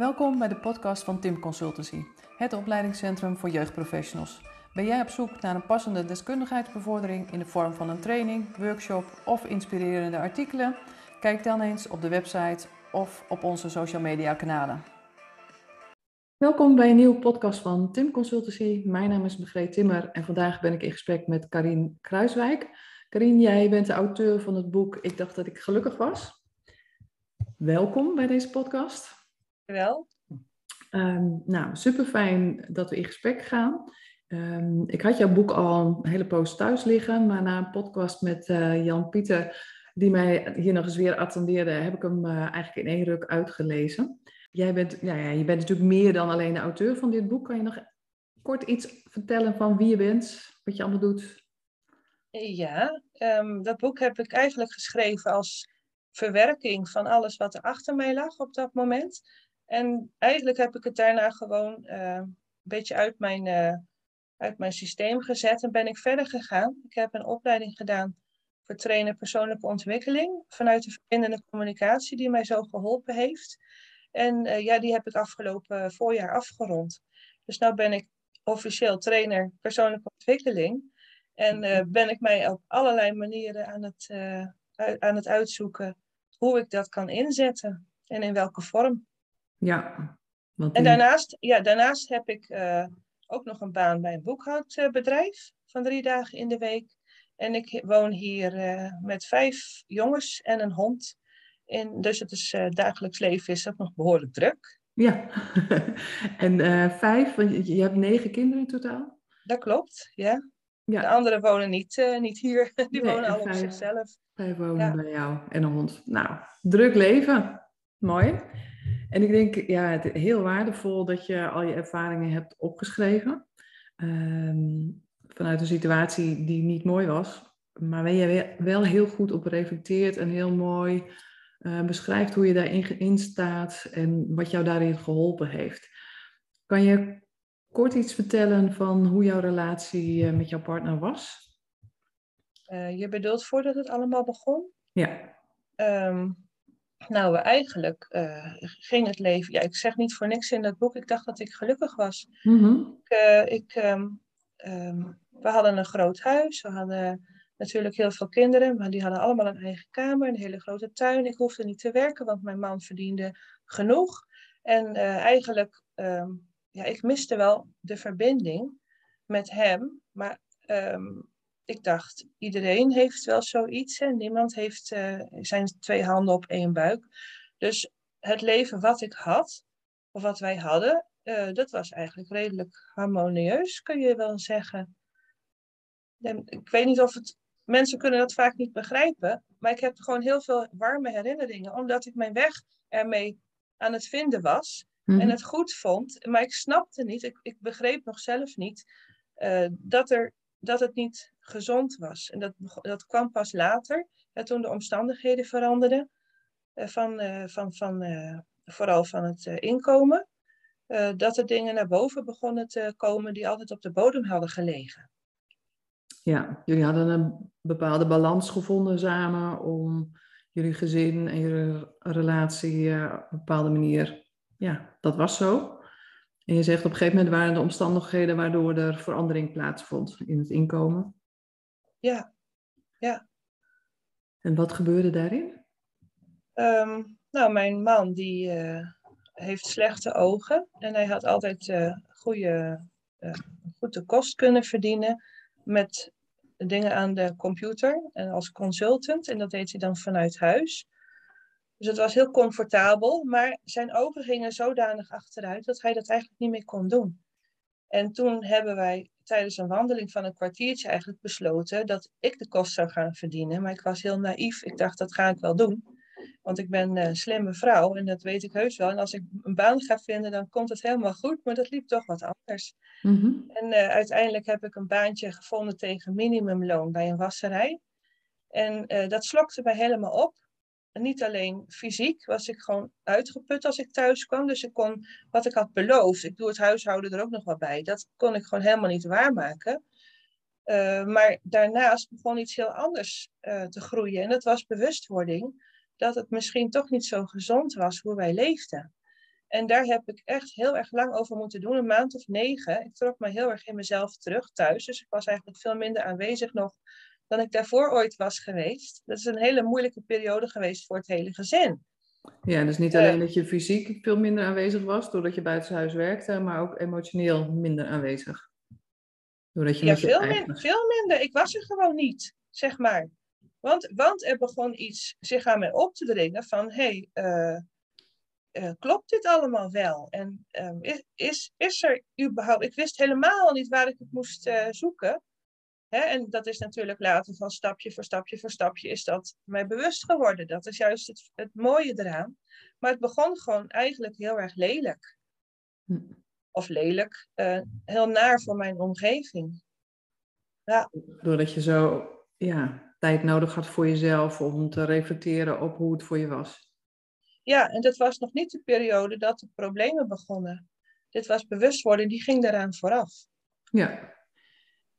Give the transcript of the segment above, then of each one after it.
Welkom bij de podcast van Tim Consultancy, het opleidingscentrum voor jeugdprofessionals. Ben jij op zoek naar een passende deskundigheidsbevordering in de vorm van een training, workshop of inspirerende artikelen? Kijk dan eens op de website of op onze social media kanalen. Welkom bij een nieuwe podcast van Tim Consultancy. Mijn naam is Margreet Timmer en vandaag ben ik in gesprek met Karin Kruiswijk. Karin, jij bent de auteur van het boek Ik dacht dat ik gelukkig was. Welkom bij deze podcast. Dankjewel. Um, nou, super fijn dat we in gesprek gaan. Um, ik had jouw boek al een hele poos thuis liggen, maar na een podcast met uh, Jan Pieter, die mij hier nog eens weer attendeerde, heb ik hem uh, eigenlijk in één ruk uitgelezen. Jij bent, ja, ja, je bent natuurlijk meer dan alleen de auteur van dit boek. Kan je nog kort iets vertellen van wie je bent, wat je allemaal doet? Ja, um, dat boek heb ik eigenlijk geschreven als verwerking van alles wat er achter mij lag op dat moment. En eigenlijk heb ik het daarna gewoon uh, een beetje uit mijn, uh, uit mijn systeem gezet en ben ik verder gegaan. Ik heb een opleiding gedaan voor trainen persoonlijke ontwikkeling vanuit de verbindende communicatie die mij zo geholpen heeft. En uh, ja, die heb ik afgelopen voorjaar afgerond. Dus nu ben ik officieel trainer persoonlijke ontwikkeling. En ben ik mij op allerlei manieren aan het, aan het uitzoeken hoe ik dat kan inzetten en in welke vorm. Ja. Want En daarnaast, ja, daarnaast heb ik uh, ook nog een baan bij een boekhoudbedrijf van drie dagen in de week. En ik woon hier uh, met vijf jongens en een hond. En dus het is, uh, dagelijks leven is ook nog behoorlijk druk. Ja, en vijf, want je hebt negen kinderen in totaal? Dat klopt, ja. ja. De anderen wonen niet, niet hier, die nee, wonen al vijf, op zichzelf. Vijf wonen ja. bij jou en een hond. Nou, druk leven. Mooi. En ik denk, ja, het heel waardevol dat je al je ervaringen hebt opgeschreven. Um, vanuit een situatie die niet mooi was. Maar waar je wel heel goed op reflecteert en heel mooi uh, beschrijft hoe je daarin in staat en wat jou daarin geholpen heeft. Kan je kort iets vertellen van hoe jouw relatie uh, met jouw partner was? Uh, je bedoelt voordat het allemaal begon? Ja. Um, nou, eigenlijk uh, ging het leven. Ja, ik zeg niet voor niks in dat boek. Ik dacht dat ik gelukkig was. Mm-hmm. Ik, uh, ik, um, um, we hadden een groot huis. We hadden natuurlijk heel veel kinderen, maar die hadden allemaal een eigen kamer, een hele grote tuin. Ik hoefde niet te werken, want mijn man verdiende genoeg. En uh, eigenlijk, ja, ik miste wel de verbinding met hem. Maar ik dacht, iedereen heeft wel zoiets en niemand heeft uh, zijn twee handen op één buik. Dus het leven wat ik had, of wat wij hadden, uh, dat was eigenlijk redelijk harmonieus, kun je wel zeggen. En ik weet niet of het. Mensen kunnen dat vaak niet begrijpen, maar ik heb gewoon heel veel warme herinneringen, omdat ik mijn weg ermee aan het vinden was en het goed vond. Maar ik snapte niet, ik, ik begreep nog zelf niet, uh, dat er dat het niet gezond was. En dat, dat kwam pas later, hè, toen de omstandigheden veranderden, uh, van, uh, van, van, uh, vooral van het inkomen, dat er dingen naar boven begonnen te komen die altijd op de bodem hadden gelegen. Ja, jullie hadden een bepaalde balans gevonden samen om jullie gezin en jullie relatie op een bepaalde manier, ja, dat was zo. En je zegt op een gegeven moment waren de omstandigheden waardoor er verandering plaatsvond in het inkomen. Ja, ja. En wat gebeurde daarin? Um, nou, mijn man die uh, heeft slechte ogen en hij had altijd uh, goede, uh, goed de kost kunnen verdienen met dingen aan de computer en als consultant. En dat deed hij dan vanuit huis. Dus het was heel comfortabel, maar zijn ogen gingen zodanig achteruit dat hij dat eigenlijk niet meer kon doen. En toen hebben wij tijdens een wandeling van een kwartiertje eigenlijk besloten dat ik de kost zou gaan verdienen. Maar ik was heel naïef. Ik dacht, dat ga ik wel doen. Want ik ben een slimme vrouw en dat weet ik heus wel. En als ik een baan ga vinden, dan komt het helemaal goed. Maar dat liep toch wat anders. Mm-hmm. En uh, uiteindelijk heb ik een baantje gevonden tegen minimumloon bij een wasserij. En uh, dat slokte mij helemaal op. Niet alleen fysiek was ik gewoon uitgeput als ik thuis kwam. Dus ik kon wat ik had beloofd, ik doe het huishouden er ook nog wat bij, dat kon ik gewoon helemaal niet waarmaken. Uh, maar daarnaast begon iets heel anders uh, te groeien. En dat was bewustwording dat het misschien toch niet zo gezond was hoe wij leefden. En daar heb ik echt heel erg lang over moeten doen, een maand of negen. Ik trok me heel erg in mezelf terug thuis. Dus ik was eigenlijk veel minder aanwezig nog dan ik daarvoor ooit was geweest. Dat is een hele moeilijke periode geweest voor het hele gezin. Ja, dus niet alleen dat je fysiek veel minder aanwezig was doordat je buitenshuis werkte, maar ook emotioneel minder aanwezig. Doordat je ja, veel, veel minder. Ik was er gewoon niet, zeg maar. Want, want er begon iets zich aan mij op te dringen van, hé, hey, uh, uh, klopt dit allemaal wel? En um, is, is, is er überhaupt, ik wist helemaal niet waar ik het moest uh, zoeken. Hè? En dat is natuurlijk later van stapje voor stapje voor stapje is dat mij bewust geworden. Dat is juist het, het mooie eraan. Maar het begon gewoon eigenlijk heel erg lelijk. Hm. Of lelijk, uh, heel naar voor mijn omgeving. Ja. Doordat je zo ja, tijd nodig had voor jezelf om te reflecteren op hoe het voor je was. Ja, en dat was nog niet de periode dat de problemen begonnen. Dit was bewustwording, die ging daaraan vooraf. Ja,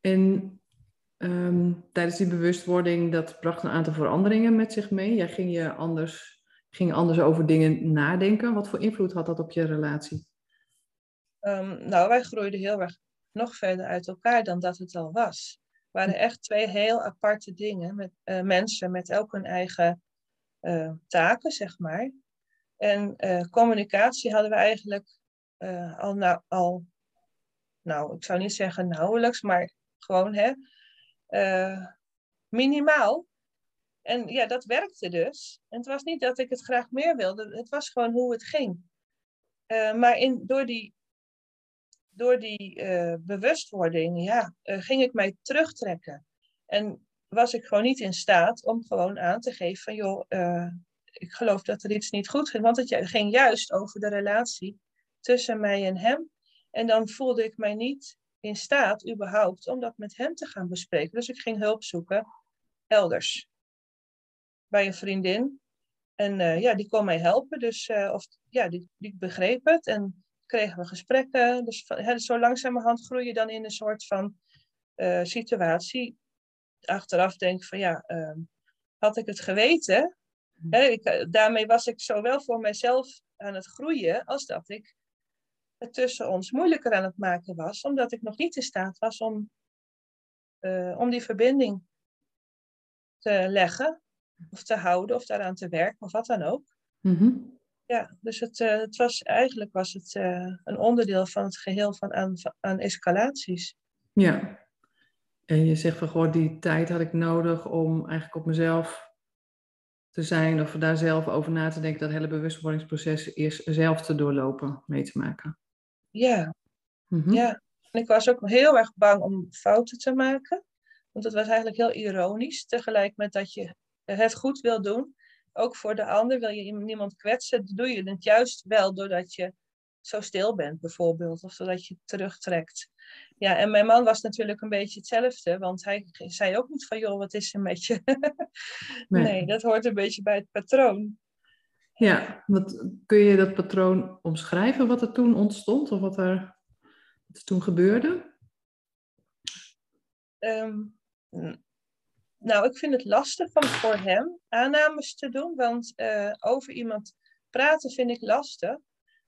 en ehm, tijdens die bewustwording, dat bracht een aantal veranderingen met zich mee. Jij ging, je anders, ging anders over dingen nadenken. Wat voor invloed had dat op je relatie? Um, nou, wij groeiden heel erg nog verder uit elkaar dan dat het al was. Het waren echt twee heel aparte dingen. Met, uh, mensen met elk hun eigen uh, taken, zeg maar. En uh, communicatie hadden we eigenlijk al, nou, al, nou, ik zou niet zeggen nauwelijks, maar gewoon hè, uh, minimaal. En ja, dat werkte dus. En het was niet dat ik het graag meer wilde, het was gewoon hoe het ging. maar in, door die, door die bewustwording, ja, ging ik mij terugtrekken. En was ik gewoon niet in staat om gewoon aan te geven van, joh, ik geloof dat er iets niet goed ging. Want het ging juist over de relatie tussen mij en hem. En dan voelde ik mij niet in staat, überhaupt, om dat met hem te gaan bespreken. Dus ik ging hulp zoeken elders. Bij een vriendin. En uh, ja, die kon mij helpen. Dus uh, of, ja, die, die begreep het. En kregen we gesprekken. Dus van, zo langzamerhand groei je dan in een soort van uh, situatie. Achteraf denk ik van ja, ehm, had ik het geweten, ik, eh, daarmee was ik zowel voor mezelf aan het groeien als dat ik het tussen ons moeilijker aan het maken was, omdat ik nog niet in staat was om, uh, om die verbinding te leggen of te houden of daaraan te werken of wat dan ook. Mm-hmm. Ja, dus het, uh, het was, eigenlijk was het uh, een onderdeel van het geheel van aan, aan escalaties. Ja, en je zegt van gewoon die tijd had ik nodig om eigenlijk op mezelf te zijn of daar zelf over na te denken, dat hele bewustwordingsproces eerst zelf te doorlopen, mee te maken. Ja, mhm. ja. En ik was ook heel erg bang om fouten te maken. Want het was eigenlijk heel ironisch. Tegelijk met dat je het goed wil doen. Ook voor de ander wil je niemand kwetsen. doe je het juist wel doordat je zo stil bent, bijvoorbeeld. Of zodat je terugtrekt. Ja, en mijn man was natuurlijk een beetje hetzelfde, want hij zei ook niet van, joh, wat is er met je? nee. nee. dat hoort een beetje bij het patroon. Ja, wat, kun je dat patroon omschrijven, wat er toen ontstond of wat er, toen gebeurde? Um, nou, ik vind het lastig om voor hem aannames te doen, want uh, over iemand praten vind ik lastig.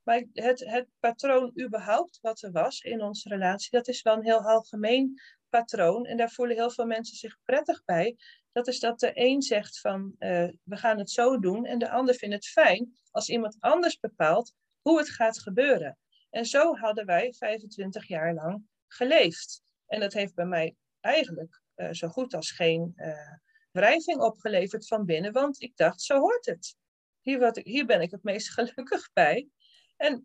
Maar het, het patroon überhaupt wat er was in onze relatie, dat is wel een heel algemeen patroon. En daar voelen heel veel mensen zich prettig bij. Dat is dat de een zegt van uh, we gaan het zo doen. En de ander vindt het fijn als iemand anders bepaalt hoe het gaat gebeuren. En zo hadden wij 25 jaar lang geleefd. En dat heeft bij mij eigenlijk uh, zo goed als geen uh, wrijving opgeleverd van binnen. Want ik dacht, zo hoort het. Hier, wat hier ben ik het meest gelukkig bij. En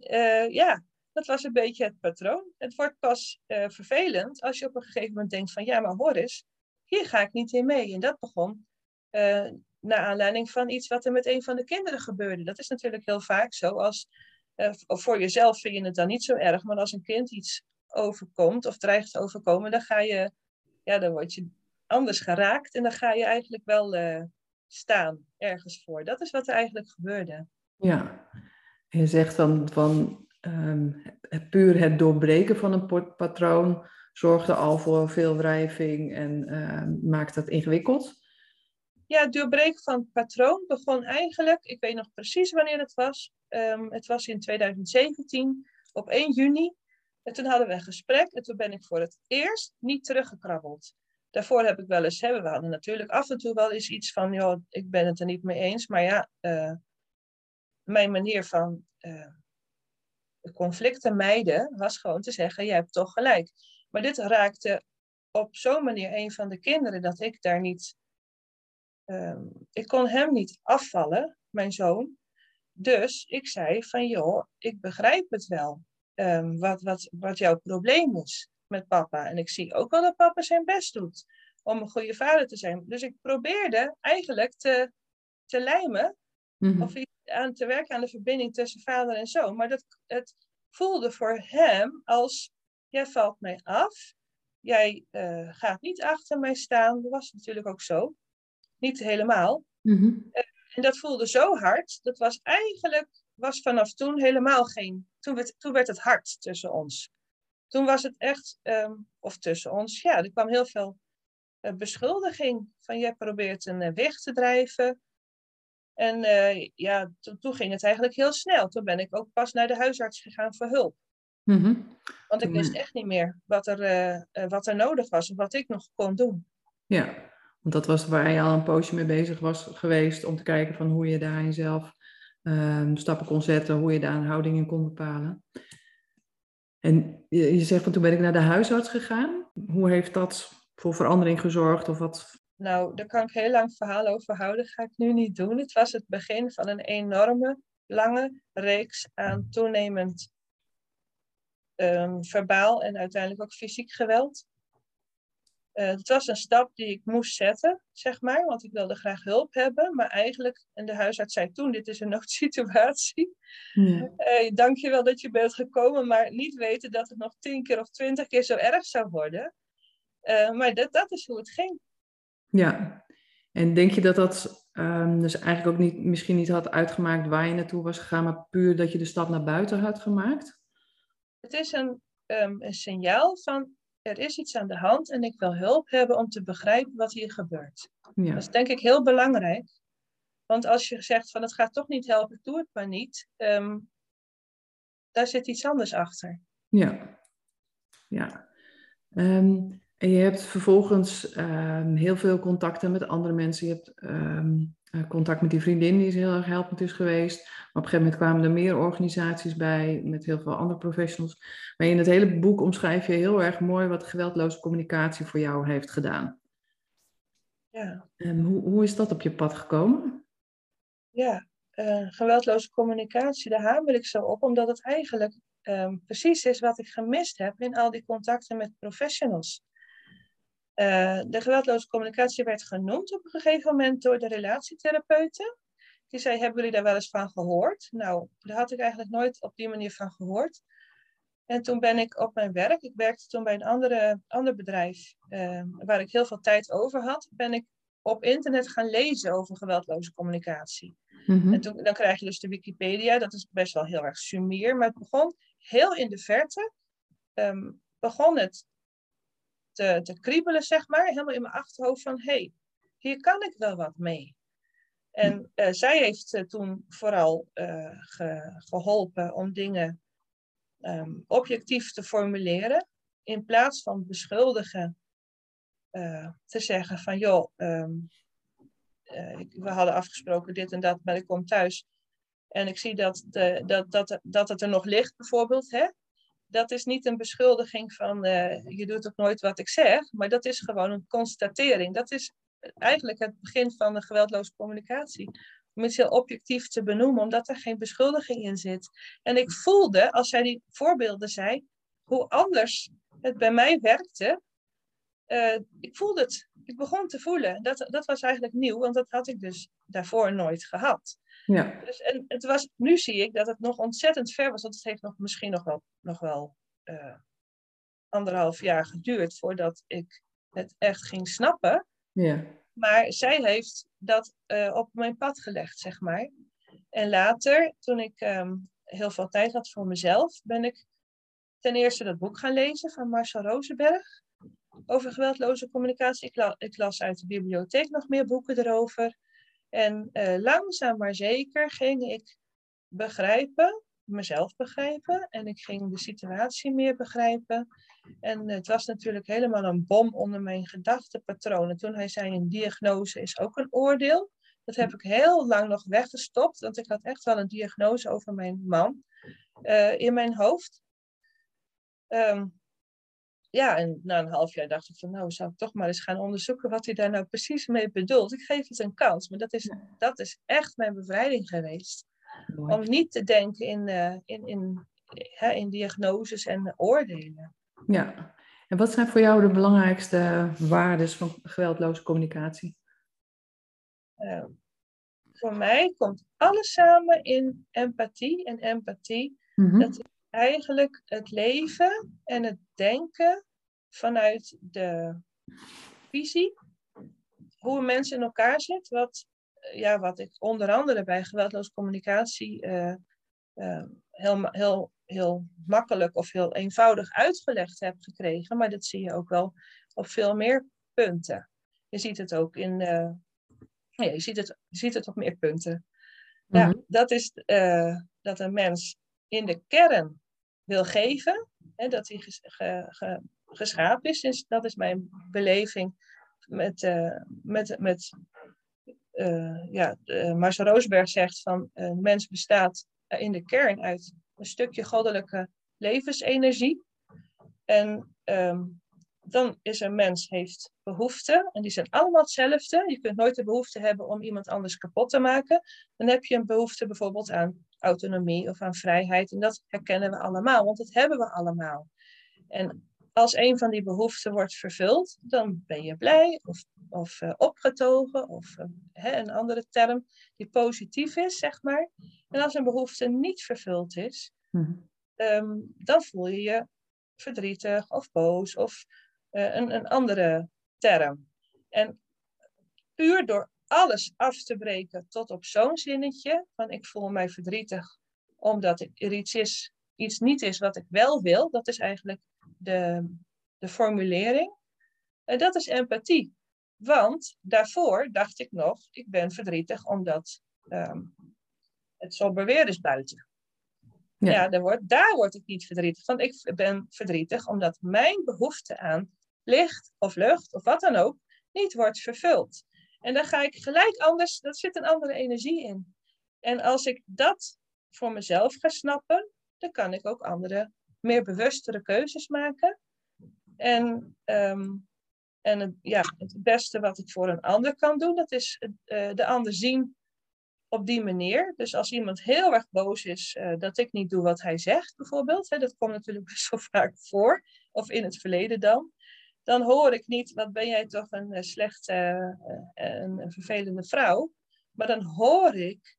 ja, dat was een beetje het patroon. Het wordt pas vervelend als je op een gegeven moment denkt van ja, maar hoor eens, hier ga ik niet in mee. En dat begon uh, naar aanleiding van iets wat er met een van de kinderen gebeurde. Dat is natuurlijk heel vaak zo. Als, voor jezelf vind je het dan niet zo erg, maar als een kind iets overkomt of dreigt te overkomen, dan ga je, ja, dan word je anders geraakt en dan ga je eigenlijk wel staan ergens voor. Dat is wat er eigenlijk gebeurde. Ja, je zegt dan van um, puur het doorbreken van een patroon zorgde al voor veel wrijving en uh, maakt dat ingewikkeld. ja, het doorbreken van het patroon begon eigenlijk, ik weet nog precies wanneer het was. Ehm, het was in 2017, op 1 juni. En toen hadden we een gesprek en toen ben ik voor het eerst niet teruggekrabbeld. Daarvoor heb ik wel eens, hebben we hadden natuurlijk af en toe wel eens iets van, joh, ik ben het er niet mee eens. Maar ja, uh, mijn manier van uh, conflicten mijden was gewoon te zeggen, jij hebt toch gelijk. Maar dit raakte op zo'n manier een van de kinderen dat ik daar niet, um, ik kon hem niet afvallen, mijn zoon. Dus ik zei van, joh, ik begrijp het wel, um, wat, wat, wat jouw probleem is met papa. En ik zie ook wel dat papa zijn best doet om een goede vader te zijn. Dus ik probeerde eigenlijk te, te lijmen mm-hmm. of aan te werken aan de verbinding tussen vader en zoon. Maar dat, het voelde voor hem als, jij valt mij af, jij uh, gaat niet achter mij staan. Dat was natuurlijk ook zo. Niet helemaal. Mm-hmm. Uh, en dat voelde zo hard. Dat was eigenlijk, was vanaf toen helemaal geen, toen werd, toen werd het hard tussen ons toen was het echt, um, of tussen ons, ja, er kwam heel veel uh, beschuldiging van jij probeert een weg te drijven. En uh, ja, toen ging het eigenlijk heel snel. Toen ben ik ook pas naar de huisarts gegaan voor hulp. Mm -hmm. Want ik wist echt niet meer wat er, wat er nodig was of wat ik nog kon doen. Ja, want dat was waar je al een poosje mee bezig was geweest om te kijken van hoe je daar jezelf ehm, stappen kon zetten, hoe je daar een houding in kon bepalen. En je, je zegt van toen ben ik naar de huisarts gegaan. Hoe heeft dat voor verandering gezorgd? Of wat? Nou, daar kan ik heel lang verhaal over houden. Dat ga ik nu niet doen. Het was het begin van een enorme, lange reeks aan toenemend um, verbaal en uiteindelijk ook fysiek geweld. Uh, het was een stap die ik moest zetten, zeg maar, want ik wilde graag hulp hebben. Maar eigenlijk, en de huisarts zei toen, dit is een noodsituatie. Ja. Uh, dank je wel dat je bent gekomen, maar niet weten dat het nog tien keer of twintig keer zo erg zou worden. Uh, maar dat, dat is hoe het ging. Ja, en denk je dat dat um, dus eigenlijk ook niet, misschien niet had uitgemaakt waar je naartoe was gegaan, maar puur dat je de stap naar buiten had gemaakt? Het is een, um, een signaal van er is iets aan de hand en ik wil hulp hebben om te begrijpen wat hier gebeurt. Ja. Dat is denk ik heel belangrijk. Want als je zegt van het gaat toch niet helpen, ik doe het maar niet. Um, daar zit iets anders achter. Ja, ja. Um, en je hebt vervolgens um, heel veel contacten met andere mensen. Je hebt uh, contact met die vriendin, die is heel erg helpend is geweest. Maar op een gegeven moment kwamen er meer organisaties bij, met heel veel andere professionals. Maar in het hele boek omschrijf je heel erg mooi wat geweldloze communicatie voor jou heeft gedaan. Ja. Um, hoe, hoe is dat op je pad gekomen? Ja, uh, geweldloze communicatie, daar hamer ik zo op, omdat het eigenlijk um, precies is wat ik gemist heb in al die contacten met professionals. Uh, de geweldloze communicatie werd genoemd op een gegeven moment door de relatietherapeuten. Die zei, hebben jullie daar wel eens van gehoord? Nou, daar had ik eigenlijk nooit op die manier van gehoord. En toen ben ik op mijn werk, ik werkte toen bij een andere, ander bedrijf uh, waar ik heel veel tijd over had, ben ik op internet gaan lezen over geweldloze communicatie. Mm-hmm. En toen, dan krijg je dus de Wikipedia, dat is best wel heel erg sumier, maar het begon heel in de verte, um, begon het te, te kriebelen, zeg maar, helemaal in mijn achterhoofd van, hé, hey, hier kan ik wel wat mee. En uh, zij heeft uh, toen vooral ge, geholpen om dingen um, objectief te formuleren, in plaats van beschuldigen te zeggen van, joh, um, we hadden afgesproken dit en dat, maar ik kom thuis en ik zie dat, de, dat, dat, dat het er nog ligt, bijvoorbeeld, hè? Dat is niet een beschuldiging van uh, je doet ook nooit wat ik zeg, maar dat is gewoon een constatering. Dat is eigenlijk het begin van de geweldloze communicatie. Om iets heel objectief te benoemen, omdat er geen beschuldiging in zit. En ik voelde, als zij die voorbeelden zei, hoe anders het bij mij werkte. Uh, ik voelde het. Ik begon te voelen. Dat, dat was eigenlijk nieuw, want dat had ik dus daarvoor nooit gehad. Ja. Dus, en het was, nu zie ik dat het nog ontzettend ver was, want het heeft nog, misschien nog wel, nog wel uh, anderhalf jaar geduurd voordat ik het echt ging snappen. Ja. Maar zij heeft dat uh, op mijn pad gelegd, zeg maar. En later, toen ik um, heel veel tijd had voor mezelf, ben ik ten eerste dat boek gaan lezen van Marcel Rosenberg. over geweldloze communicatie. Ik, ik, las uit de bibliotheek nog meer boeken erover. En uh, langzaam maar zeker ging ik begrijpen, mezelf begrijpen. En ik ging de situatie meer begrijpen. En het was natuurlijk helemaal een bom onder mijn gedachtepatronen. Toen hij zei, een diagnose is ook een oordeel. Dat heb ik heel lang nog weggestopt, want ik had echt wel een diagnose over mijn man uh, in mijn hoofd. Um, ja, en na een half jaar dacht ik van, nou zou ik toch maar eens gaan onderzoeken wat hij daar nou precies mee bedoelt. Ik geef het een kans, maar dat is, dat is echt mijn bevrijding geweest. Om niet te denken in, uh, in, in, hè, in diagnoses en oordelen. Ja, en wat zijn voor jou de belangrijkste waarden van geweldloze communicatie? Uh, voor mij komt alles samen in empathie. En empathie, mm dat is eigenlijk het leven en het denken vanuit de visie. Hoe een mens in elkaar zit. Wat, ja, wat ik onder andere bij geweldloze communicatie uh, uh, heel, heel heel makkelijk of heel eenvoudig uitgelegd heb gekregen, maar dat zie je ook wel op veel meer punten. Je ziet het ook in, uh, ja, je ziet het, je ziet het op meer punten. Ja, mhm. dat is dat een mens in de kern wil geven, hè, dat hij ges, ge, ge, geschapen is. Dus dat is mijn beleving met, met, met ja, Marcel Roosberg zegt van een mens bestaat in de kern uit een stukje goddelijke levensenergie. En ehm, dan is een mens heeft behoeften en die zijn allemaal hetzelfde. Je kunt nooit de behoefte hebben om iemand anders kapot te maken. Dan heb je een behoefte bijvoorbeeld aan autonomie of aan vrijheid. En dat herkennen we allemaal, want dat hebben we allemaal. En als een van die behoeften wordt vervuld, dan ben je blij of, of uh, opgetogen of uh, hè, een andere term die positief is, zeg maar. En als een behoefte niet vervuld is, mhm. um, dan voel je je verdrietig of boos of uh, een, een andere term. En puur door alles af te breken tot op zo'n zinnetje, van ik voel mij verdrietig omdat er iets, is, iets niet is wat ik wel wil, dat is eigenlijk de, de formulering. En dat is empathie. Want daarvoor dacht ik nog, ik ben verdrietig omdat um, het somber weer is buiten. Ja, ja daar, word, daar word ik niet verdrietig van. Ik ben verdrietig omdat mijn behoefte aan licht of lucht of wat dan ook niet wordt vervuld. En dan ga ik gelijk anders, dat zit een andere energie in. En als ik dat voor mezelf ga snappen, dan kan ik ook andere, meer bewustere keuzes maken. En, um, en het, ja, het beste wat ik voor een ander kan doen, dat is uh, de ander zien op die manier. Dus als iemand heel erg boos is uh, dat ik niet doe wat hij zegt, bijvoorbeeld, hè, dat komt natuurlijk best zo vaak voor, of in het verleden dan, dan hoor ik niet, wat ben jij toch een uh, slechte, een vervelende vrouw, maar dan hoor ik,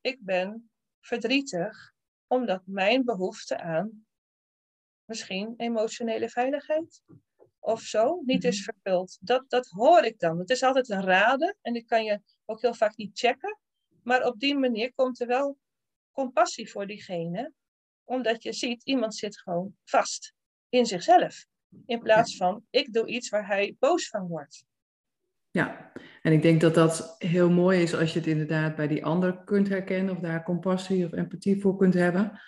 ik ben verdrietig omdat mijn behoefte aan misschien emotionele veiligheid of zo niet is mhm. vervuld. Dat, dat hoor ik dan. Het is altijd een raden en die kan je ook heel vaak niet checken. Maar op die manier komt er wel compassie voor diegene, omdat je ziet, iemand zit gewoon vast in zichzelf. In plaats van, ik doe iets waar hij boos van wordt. Ja, en ik denk dat dat heel mooi is als je het inderdaad bij die ander kunt herkennen of daar compassie of empathie voor kunt hebben.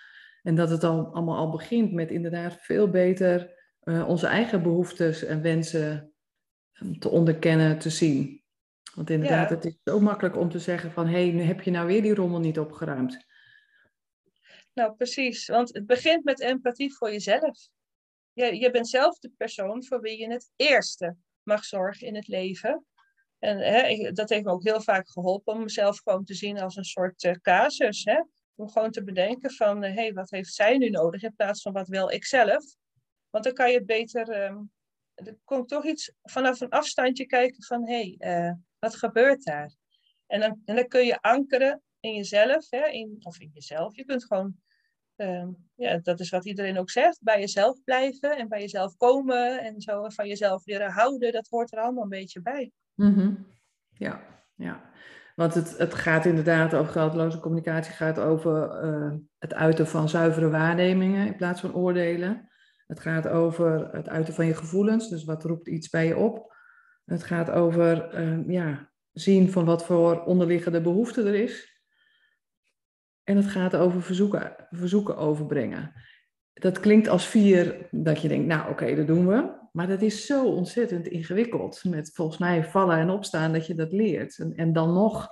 En dat het dan allemaal al begint met inderdaad veel beter uh, onze eigen behoeftes en wensen ehm, te onderkennen, te zien. Want inderdaad, het is zo makkelijk om te zeggen van... hé, hey, nu heb je nou weer die rommel niet opgeruimd. Nou, precies. Want het begint met empathie voor jezelf. Je, je bent zelf de persoon voor wie je het eerste mag zorgen in het leven. En hè, dat heeft me ook heel vaak geholpen om mezelf gewoon te zien als een soort uh, casus. Hè? Om gewoon te bedenken van, hé, uh, hey, wat heeft zij nu nodig in plaats van wat wil ik zelf? Want dan kan je beter, um, er komt toch iets vanaf een afstandje kijken van, hé, hey, uh, wat gebeurt daar? En dan, en dan kun je ankeren in jezelf, hè, in, of in jezelf. Je kunt gewoon, uh, ja, dat is wat iedereen ook zegt, bij jezelf blijven en bij jezelf komen en zo van jezelf leren houden. Dat hoort er allemaal een beetje bij. Mm. Ja, ja. Want het, het gaat inderdaad over geldloze communicatie, gaat over uh, het uiten van zuivere waarnemingen in plaats van oordelen. Het gaat over het uiten van je gevoelens, dus wat roept iets bij je op. Het gaat over ehm, ja, zien van wat voor onderliggende behoefte er is. En het gaat over verzoeken, verzoeken overbrengen. Dat klinkt als vier, dat je denkt, nou oké, dat doen we. Maar dat is zo ontzettend ingewikkeld. Met volgens mij vallen en opstaan dat je dat leert. En, en dan nog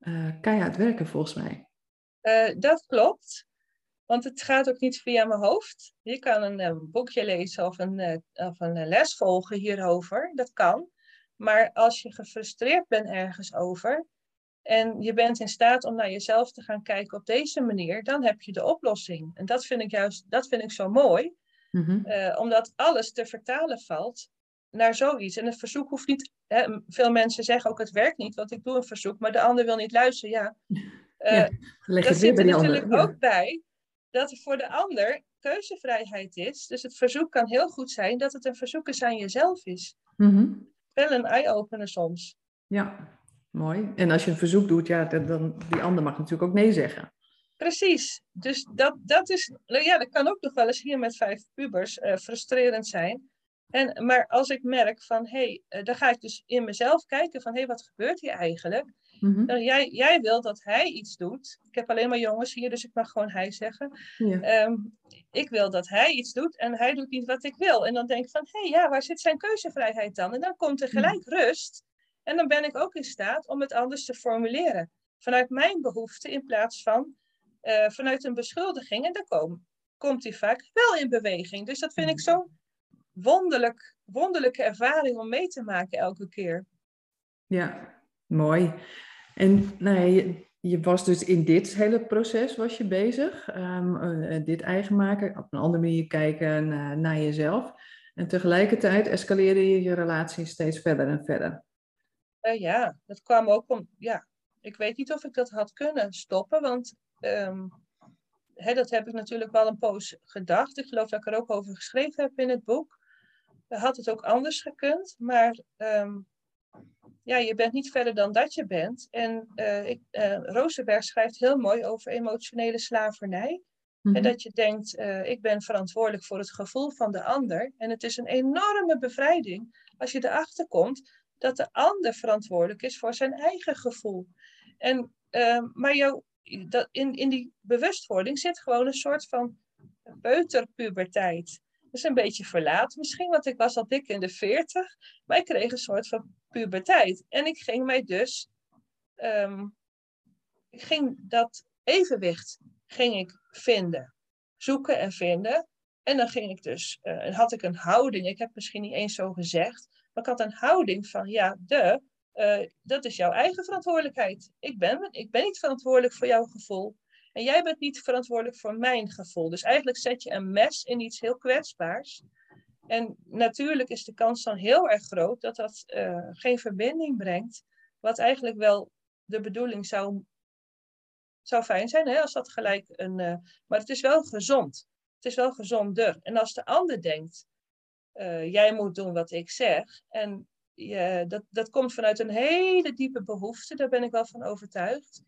uh, keihard werken volgens mij. Uh, dat klopt. Want het gaat ook niet via mijn hoofd. Je kan een, een eh, boekje lezen of een, of een les volgen hierover. Dat kan. Maar als je gefrustreerd bent ergens over en je bent in staat om naar jezelf te gaan kijken op deze manier, dan heb je de oplossing. En dat vind ik juist, dat vind ik zo mooi, mm omdat alles te vertalen valt naar zoiets. En het verzoek hoeft niet, hè, veel mensen zeggen ook het werkt niet, want ik doe een verzoek, maar de ander wil niet luisteren. Ja, uh, dat zit er natuurlijk ook bij dat er voor de ander keuzevrijheid is. Dus het verzoek kan heel goed zijn dat het een verzoek is aan jezelf is. Mm wel een eye-opener soms. Ja, mooi. En als je een verzoek doet, ja, dan die ander mag natuurlijk ook nee zeggen. Precies. Dus dat, dat is, nou ja, dat kan ook nog wel eens hier met vijf pubers uh, frustrerend zijn. En, maar als ik merk van, hé, hey, uh, dan ga ik dus in mezelf kijken van, hé, hey, wat gebeurt hier eigenlijk? Mm -hmm. jij, jij wil dat hij iets doet. Ik heb alleen maar jongens hier, dus ik mag gewoon hij zeggen. Ja. Um, ik wil dat hij iets doet en hij doet niet wat ik wil. En dan denk ik van, hé, hey, ja, waar zit zijn keuzevrijheid dan? En dan komt er gelijk mm. rust. En dan ben ik ook in staat om het anders te formuleren. Vanuit mijn behoefte in plaats van uh, vanuit een beschuldiging. En dan kom, komt hij vaak wel in beweging. Dus dat vind ik mm. zo'n wonderlijk, wonderlijke ervaring om mee te maken elke keer. Ja, mooi. En nou ja, je, je, was dus in dit hele proces was je bezig. Um, dit eigen maken, op een andere manier kijken naar, naar jezelf. En tegelijkertijd escaleerde je je relatie steeds verder en verder. Uh, ja, dat kwam ook om. Ja, ik weet niet of ik dat had kunnen stoppen, want um, hè, dat heb ik natuurlijk wel een poos gedacht. Ik geloof dat ik er ook over geschreven heb in het boek. Had het ook anders gekund, maar um, ja, je bent niet verder dan dat je bent. En uh, ik, uh, Rosenberg schrijft heel mooi over emotionele slavernij. En mhm. dat je denkt, uh, ik ben verantwoordelijk voor het gevoel van de ander. En het is een enorme bevrijding als je erachter komt dat de ander verantwoordelijk is voor zijn eigen gevoel. En, maar jou, dat, in, in die bewustwording zit gewoon een soort van peuterpuberteit is een beetje verlaat misschien, want ik was al dik in de veertig. Maar ik kreeg een soort van puberteit. En ik ging mij dus, ehm, ik ging dat evenwicht ging ik vinden. Zoeken en vinden. En dan ging ik dus, uh, had ik een houding, ik heb misschien niet eens zo gezegd, maar ik had een houding van, ja, de, uh, dat is jouw eigen verantwoordelijkheid. Ik ben, ik ben niet verantwoordelijk voor jouw gevoel. En jij bent niet verantwoordelijk voor mijn gevoel. Dus eigenlijk zet je een mes in iets heel kwetsbaars. En natuurlijk is de kans dan heel erg groot dat dat uh, geen verbinding brengt. Wat eigenlijk wel de bedoeling zou, zou fijn zijn, hè, als dat gelijk een. Uh, maar het is wel gezond. Het is wel gezonder. En als de ander denkt, jij moet doen wat ik zeg. En je, dat, dat komt vanuit een hele diepe behoefte, daar ben ik wel van overtuigd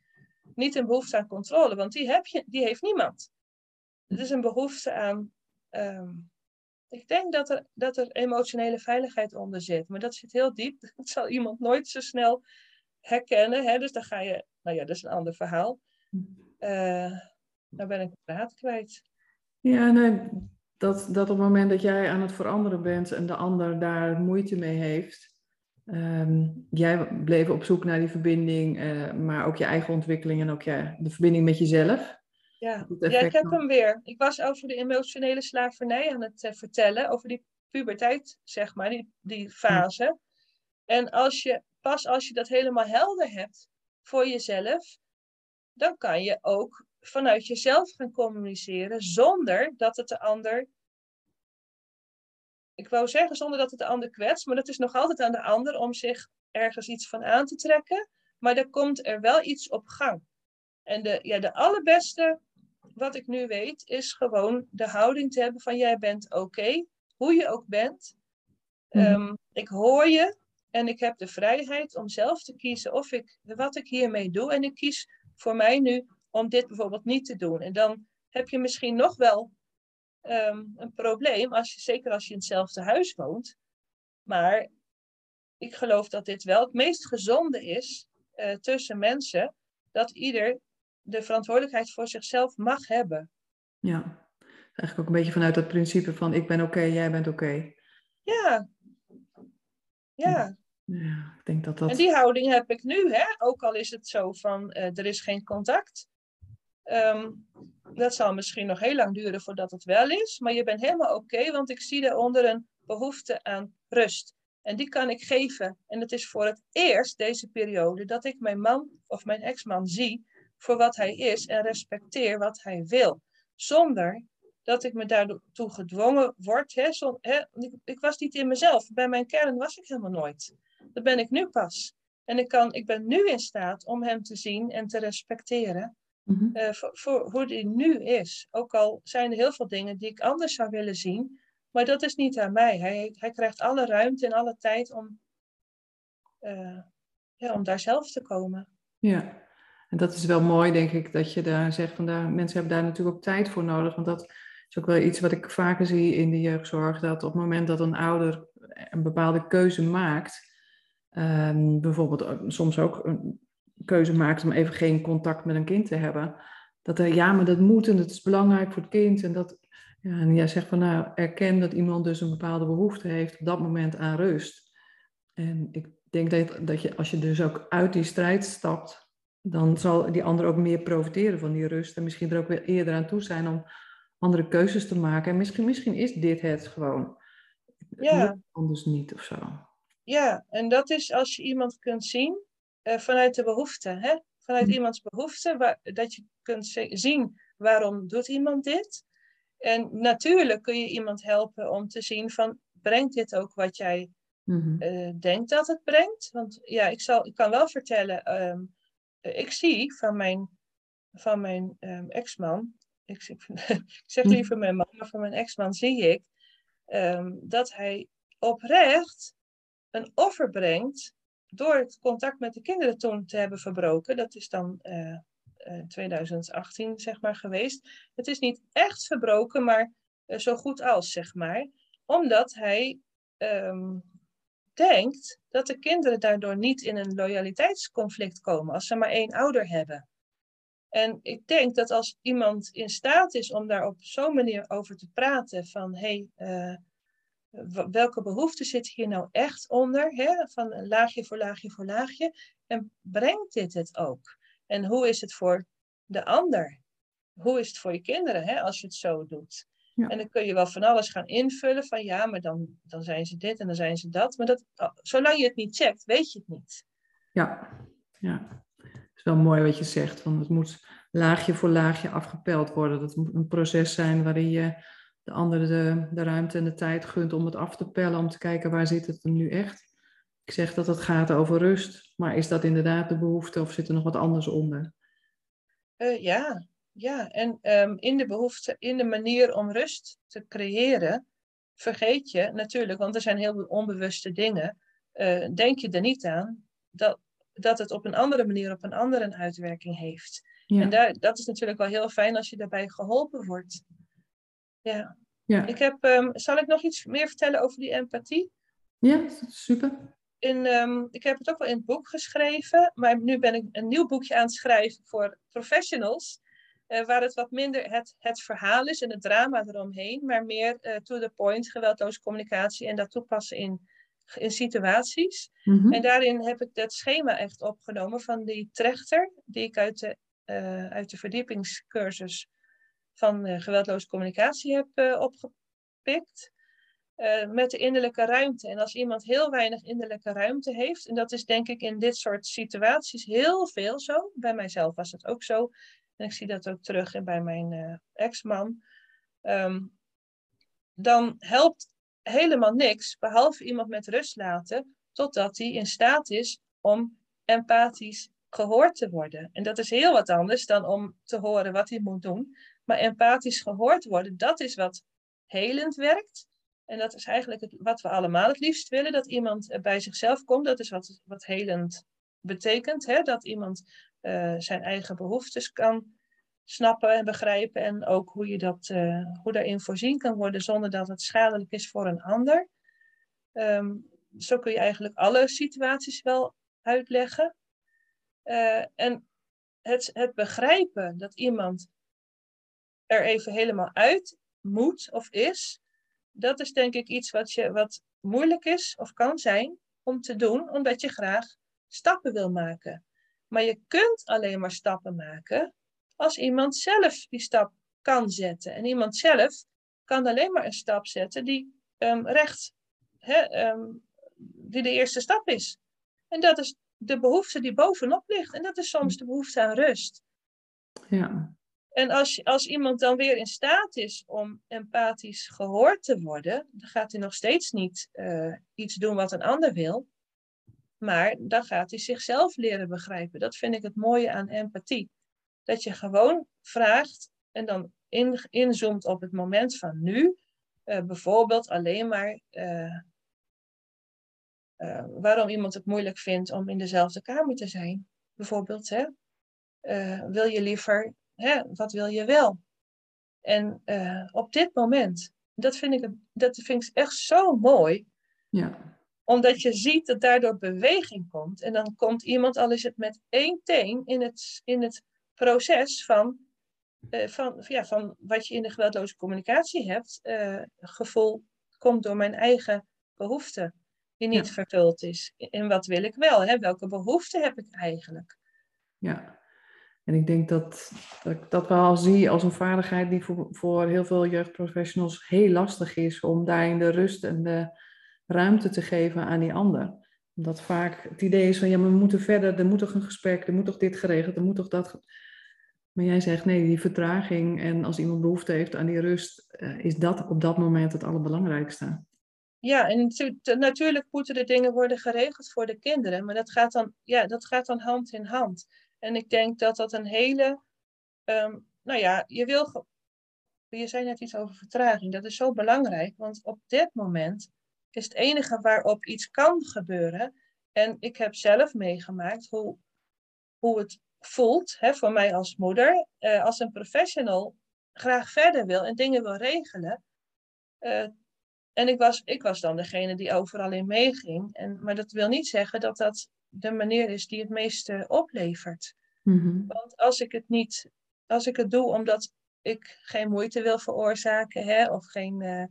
niet een behoefte aan controle, want die, heb je, die heeft niemand. Het is een behoefte aan. Um, ik denk dat er, dat er emotionele veiligheid onder zit, maar dat zit heel diep. Dat zal iemand nooit zo snel herkennen. Hè? Dus dan ga je. Nou ja, dat is een ander verhaal. Uh, ben ik de draad kwijt. Ja, nee, dat, dat op het moment dat jij aan het veranderen bent en de ander daar moeite mee heeft, Um, jij bleef op zoek naar die verbinding, uh, maar ook je eigen ontwikkeling en ook je, de verbinding met jezelf. Ja. ja, ik heb hem weer. Ik was over de emotionele slavernij aan het uh, vertellen, over die puberteit, zeg maar, die, die fase. En als je, pas als je dat helemaal helder hebt voor jezelf, dan kan je ook vanuit jezelf gaan communiceren zonder dat het de ander ik wou zeggen zonder dat het de ander kwetst, maar dat is nog altijd aan de ander om zich ergens iets van aan te trekken. Maar er komt er wel iets op gang. En de, ja, de allerbeste, wat ik nu weet, is gewoon de houding te hebben van jij bent oké, hoe je ook bent. Mhm. Ehm, ik hoor je en ik heb de vrijheid om zelf te kiezen of ik, wat ik hiermee doe. En ik kies voor mij nu om dit bijvoorbeeld niet te doen. En dan heb je misschien nog wel ehm, een probleem, als je, zeker als je in hetzelfde huis woont. Maar ik geloof dat dit wel het meest gezonde is uh, tussen mensen, dat ieder de verantwoordelijkheid voor zichzelf mag hebben. Ja, eigenlijk ook een beetje vanuit dat principe van ik ben oké, jij bent oké. Ja. Ja. Ja, ik denk dat dat... En die houding heb ik nu, hè? ook al is het zo van uh, er is geen contact. Um, dat zal misschien nog heel lang duren voordat het wel is, maar je bent helemaal oké, want ik zie daaronder een behoefte aan rust. En die kan ik geven. En het is voor het eerst deze periode dat ik mijn man of mijn ex-man zie voor wat hij is en respecteer wat hij wil. Zonder dat ik me daartoe gedwongen word. Hè, hè, ik, ik, was niet in mezelf. Bij mijn kern was ik helemaal nooit. Dat ben ik nu pas. En ik, kan, ik ben nu in staat om hem te zien en te respecteren. Mm voor, voor, hoe hij nu is. Ook al zijn er heel veel dingen die ik anders zou willen zien. Maar dat is niet aan mij. Hij, hij krijgt alle ruimte en alle tijd om, uh, ja, om daar zelf te komen. Ja, en dat is wel mooi, denk ik, dat je daar zegt van daar, mensen hebben daar natuurlijk ook tijd voor nodig. Want dat is ook wel iets wat ik vaker zie in de jeugdzorg. Dat op het moment dat een ouder een bepaalde keuze maakt, um, bijvoorbeeld eh, soms ook een keuze maakt om even geen contact met een kind te hebben. Dat er, ja, maar dat moet en dat is belangrijk voor het kind. En, dat, ja, en jij zegt van nou, erken dat iemand dus een bepaalde behoefte heeft op dat moment aan rust. En ik denk dat, dat je, als je dus ook uit die strijd stapt, dan zal die ander ook meer profiteren van die rust. En misschien er ook weer eerder aan toe zijn om andere keuzes te maken. En misschien, misschien is dit het gewoon. Ja. Anders niet of zo. Ja, en dat is als je iemand kunt zien uh, vanuit de behoefte. Hè? Vanuit hm. iemands behoefte, waar, dat je kunt zien waarom doet iemand dit. En natuurlijk kun je iemand helpen om te zien van, brengt dit ook wat jij mm denkt dat het brengt? Want ja, ik, zal, ik kan wel vertellen, um, ik zie van mijn, van mijn um, ex-man, ik, ik, zeg hm. liever mijn man, maar van mijn ex-man zie ik um, dat hij oprecht een offer brengt door het contact met de kinderen toen te hebben verbroken. Dat is dan uh, uh, 2018 zeg maar geweest. Het is niet echt verbroken, maar uh, zo goed als zeg maar. Omdat hij um, denkt dat de kinderen daardoor niet in een loyaliteitsconflict komen als ze maar één ouder hebben. En ik denk dat als iemand in staat is om daar op zo'n manier over te praten, van hé, hey, welke behoefte zit hier nou echt onder, hè? van laagje voor laagje voor laagje, en brengt dit het ook? En hoe is het voor de ander? Hoe is het voor je kinderen hè, als je het zo doet? En dan kun je wel van alles gaan invullen van ja, maar dan, dan zijn ze dit en dan zijn ze dat. Maar dat, oh, zolang je het niet checkt, weet je het niet. Ja, ja. Het is wel mooi wat je zegt. Want het moet laagje voor laagje afgepeld worden. Dat moet een proces zijn waarin je de andere de, de ruimte en de tijd gunt om het af te pellen. Om te kijken waar zit het nu echt. Ik zeg dat het gaat over rust. Maar is dat inderdaad de behoefte of zit er nog wat anders onder? Uh, ja, ja, en um, in de behoefte, in de manier om rust te creëren, vergeet je natuurlijk, want er zijn heel veel onbewuste dingen, uh, denk je er niet aan dat, dat het op een andere manier, op een andere uitwerking heeft. Ja. En daar, dat is natuurlijk wel heel fijn als je daarbij geholpen wordt. Ja. ja. Ik heb, um, zal ik nog iets meer vertellen over die empathie? Ja, super. In, um, ik heb het ook wel in het boek geschreven, maar nu ben ik een nieuw boekje aan het schrijven voor professionals. Uh, waar het wat minder het, het verhaal is en het drama eromheen, maar meer uh, to the point, geweldloze communicatie en dat toepassen in, in situaties. Mm-hmm. En daarin heb ik dat schema echt opgenomen van die trechter, die ik uit de, uh, uit de verdiepingscursus van geweldloze communicatie heb opgepikt. met de innerlijke ruimte. En als iemand heel weinig innerlijke ruimte heeft, en dat is denk ik in dit soort situaties heel veel zo, bij mijzelf was het ook zo, en ik zie dat ook terug bij mijn uh, ex-man, um, dan helpt helemaal niks, behalve iemand met rust laten, totdat hij in staat is om empathisch gehoord te worden. En dat is heel wat anders dan om te horen wat hij moet doen. Maar empathisch gehoord worden, dat is wat helend werkt. En dat is eigenlijk het, wat we allemaal het liefst willen, dat iemand bij zichzelf komt. Dat is wat, wat helend betekent. Hè? Dat iemand uh, zijn eigen behoeftes kan snappen en begrijpen en ook hoe je dat, uh, hoe daarin voorzien kan worden zonder dat het schadelijk is voor een ander. Ehm, zo kun je eigenlijk alle situaties wel uitleggen. En het, het begrijpen dat iemand er even helemaal uit moet of is, dat is denk ik iets wat, je, wat moeilijk is of kan zijn om te doen, omdat je graag stappen wil maken. Maar je kunt alleen maar stappen maken als iemand zelf die stap kan zetten. En iemand zelf kan alleen maar een stap zetten die um, recht, hè, um, die de eerste stap is. En dat is de behoefte die bovenop ligt. En dat is soms de behoefte aan rust. Ja. En als, als iemand dan weer in staat is om empathisch gehoord te worden, dan gaat hij nog steeds niet uh, iets doen wat een ander wil. Maar dan gaat hij zichzelf leren begrijpen. Dat vind ik het mooie aan empathie. Dat je gewoon vraagt en dan in, inzoomt op het moment van nu. Uh, bijvoorbeeld alleen maar uh, waarom iemand het moeilijk vindt om in dezelfde kamer te zijn. Bijvoorbeeld, hè? wil je liever, hè, wat wil je wel? En op dit moment, dat vind, ik, dat vind ik echt zo mooi. Ja omdat je ziet dat daardoor beweging komt. En dan komt iemand, al is het met één teen, in het, in het proces van, uh, van, ja, van wat je in de geweldloze communicatie hebt. Uh, gevoel komt door mijn eigen behoefte, die niet ja. vervuld is. En wat wil ik wel? Hè? Welke behoefte heb ik eigenlijk? Ja, en ik denk dat, dat ik dat wel zie als een vaardigheid die voor, voor heel veel jeugdprofessionals heel lastig is. Om daarin de rust en de ruimte te geven aan die ander. Omdat vaak het idee is van, ja, we moeten verder, er moet toch een gesprek, er moet toch dit geregeld, er moet toch dat. Maar jij zegt, nee, die vertraging en als iemand behoefte heeft aan die rust, uh, is dat op dat moment het allerbelangrijkste. Ja, en natuurlijk moeten de dingen worden geregeld voor de kinderen, maar dat gaat dan, ja, dat gaat dan hand in hand. En ik denk dat dat een hele, um, nou ja, je wil, je zei net iets over vertraging, dat is zo belangrijk, want op dit moment is het enige waarop iets kan gebeuren. En ik heb zelf meegemaakt hoe, hoe het voelt hè, voor mij als moeder, uh, als een professional graag verder wil en dingen wil regelen. Uh, en ik was, ik was dan degene die overal in meeging. En, maar dat wil niet zeggen dat dat de manier is die het meeste oplevert. Mm-hmm. Want als ik het niet, als ik het doe omdat ik geen moeite wil veroorzaken, hè, of geen, uh,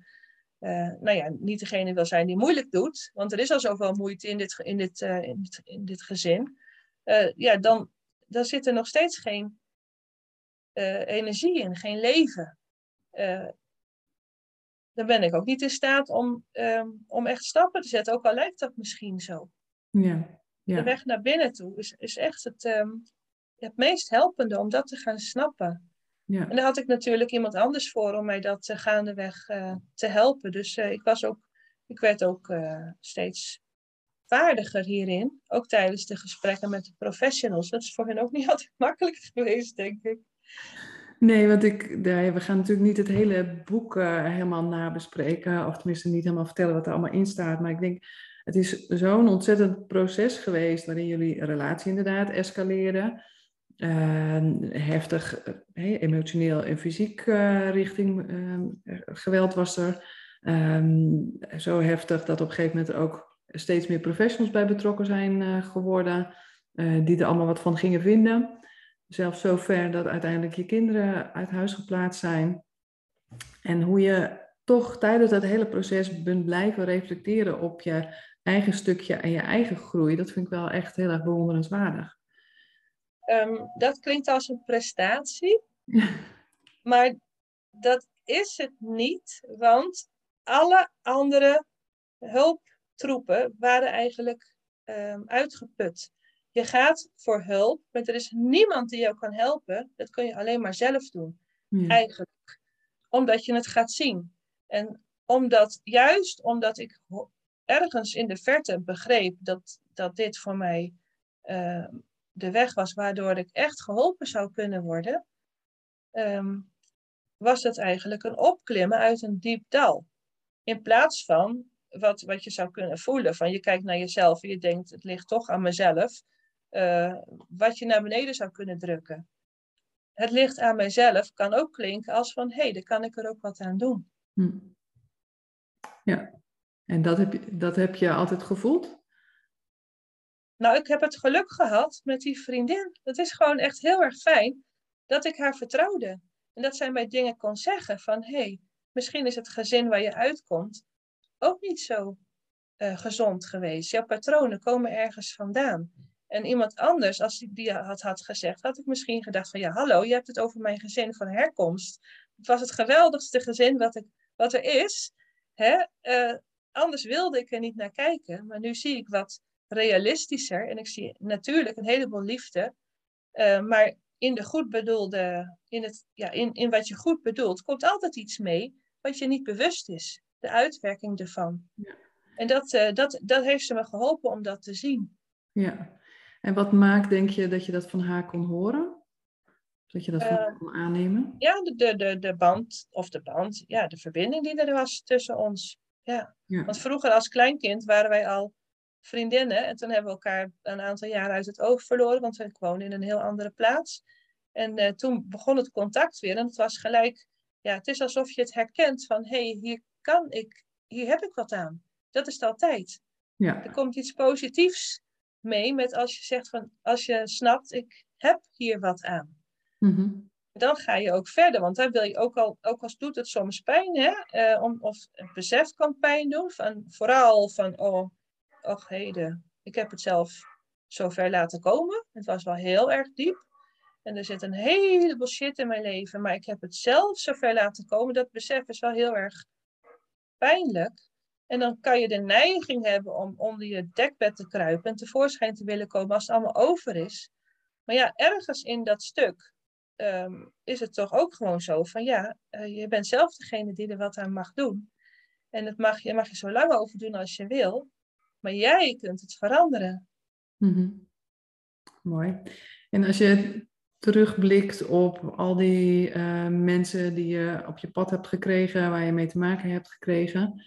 uh, nou ja, niet degene wil zijn die moeilijk doet, want er is al zoveel moeite in dit, in dit, uh, in dit, in dit gezin, ja, dan, dan zit er nog steeds geen energie in, geen leven. dan ben ik ook niet in staat om, um, om echt stappen te zetten, ook al lijkt dat misschien zo. Ja, ja. De weg naar binnen toe is, is echt het, um, het meest helpende om dat te gaan snappen. Ja. En daar had ik natuurlijk iemand anders voor om mij dat uh, gaandeweg uh, te helpen. Dus uh, ik, was ook, ik werd ook steeds vaardiger hierin. Ook tijdens de gesprekken met de professionals. Dat is voor hen ook niet altijd makkelijk geweest, denk ik. Nee, want ik, we gaan natuurlijk niet het hele boek helemaal nabespreken. Of tenminste niet helemaal vertellen wat er allemaal in staat. Maar ik denk, het is zo'n ontzettend proces geweest waarin jullie relatie inderdaad escaleerde. Uh, heftig, hey, emotioneel en fysiek uh, richting uh, geweld was er. Um, zo heftig dat op een gegeven moment ook steeds meer professionals bij betrokken zijn uh, geworden, die er allemaal wat van gingen vinden. Zelfs zover dat uiteindelijk je kinderen uit huis geplaatst zijn. En hoe je toch tijdens dat hele proces bent blijven reflecteren op je eigen stukje en je eigen groei, dat vind ik wel echt heel erg bewonderenswaardig. Um, dat klinkt als een prestatie, maar dat is het niet, want alle andere hulptroepen waren eigenlijk um, uitgeput. Je gaat voor hulp, maar er is niemand die jou kan helpen. Dat kun je alleen maar zelf doen, ja. eigenlijk. Omdat je het gaat zien. En omdat, juist omdat ik ergens in de verte begreep dat, dat dit voor mij uh, de weg was waardoor ik echt geholpen zou kunnen worden, um, was het eigenlijk een opklimmen uit een diep dal. In plaats van wat, wat je zou kunnen voelen, van je kijkt naar jezelf en je denkt het ligt toch aan mezelf, uh, wat je naar beneden zou kunnen drukken. het ligt aan mijzelf kan ook klinken als van hé, hey, daar kan ik er ook wat aan doen. Hm. Ja, en dat heb, je, dat heb je altijd gevoeld? Nou, ik heb het geluk gehad met die vriendin. Het is gewoon echt heel erg fijn dat ik haar vertrouwde. En dat zij mij dingen kon zeggen van hé, hey, misschien is het gezin waar je uitkomt ook niet zo uh, gezond geweest. Jouw patronen komen ergens vandaan. En iemand anders, als ik die had, had gezegd, had ik misschien gedacht van ja, hallo, je hebt het over mijn gezin van herkomst. Het was het geweldigste gezin wat, ik, wat er is. Hè? Uh, anders wilde ik er niet naar kijken. Maar nu zie ik wat realistischer en ik zie natuurlijk een heleboel liefde. Uh, maar in de goed bedoelde, in, het, ja, in, in wat je goed bedoelt, komt altijd iets mee wat je niet bewust is. De uitwerking ervan. Ja. En dat, uh, dat, dat heeft ze me geholpen om dat te zien. Ja, en wat maakt, denk je, dat je dat van haar kon horen? Dat je dat van haar eh, kon aannemen? Ja, de, de, de band, of de band, ja, de verbinding die er was tussen ons. Ja. ja. Want vroeger als kleinkind waren wij al vriendinnen. En toen hebben we elkaar een aantal jaren uit het oog verloren, want we woonden in een heel andere plaats. En uh, toen begon het contact weer en het was gelijk, ja, het is alsof je het herkent van, hé, hey, hier kan ik, hier heb ik wat aan. Dat is het altijd. Ja. Er komt iets positiefs mee met als je zegt van, als je snapt, ik heb hier wat aan. Mm Dan ga je ook verder, want dan wil je ook al, ook als doet het soms pijn, hè? Uh, om, of het besef kan pijn doen, van, vooral van, oh, och heden, ik heb het zelf zo ver laten komen. Het was wel heel erg diep. En er zit een heleboel shit in mijn leven, maar ik heb het zelf zo ver laten komen. Dat besef is wel heel erg pijnlijk. En dan kan je de neiging hebben om onder je dekbed te kruipen en tevoorschijn te willen komen als het allemaal over is. Maar ja, ergens in dat stuk ehm, is het toch ook gewoon zo van ja, uh, je bent zelf degene die er wat aan mag doen. En het mag, je mag je zo lang over doen als je wil, maar jij kunt het veranderen. Mm Mooi. En als je terugblikt op al die uh, mensen die je op je pad hebt gekregen, waar je mee te maken hebt gekregen,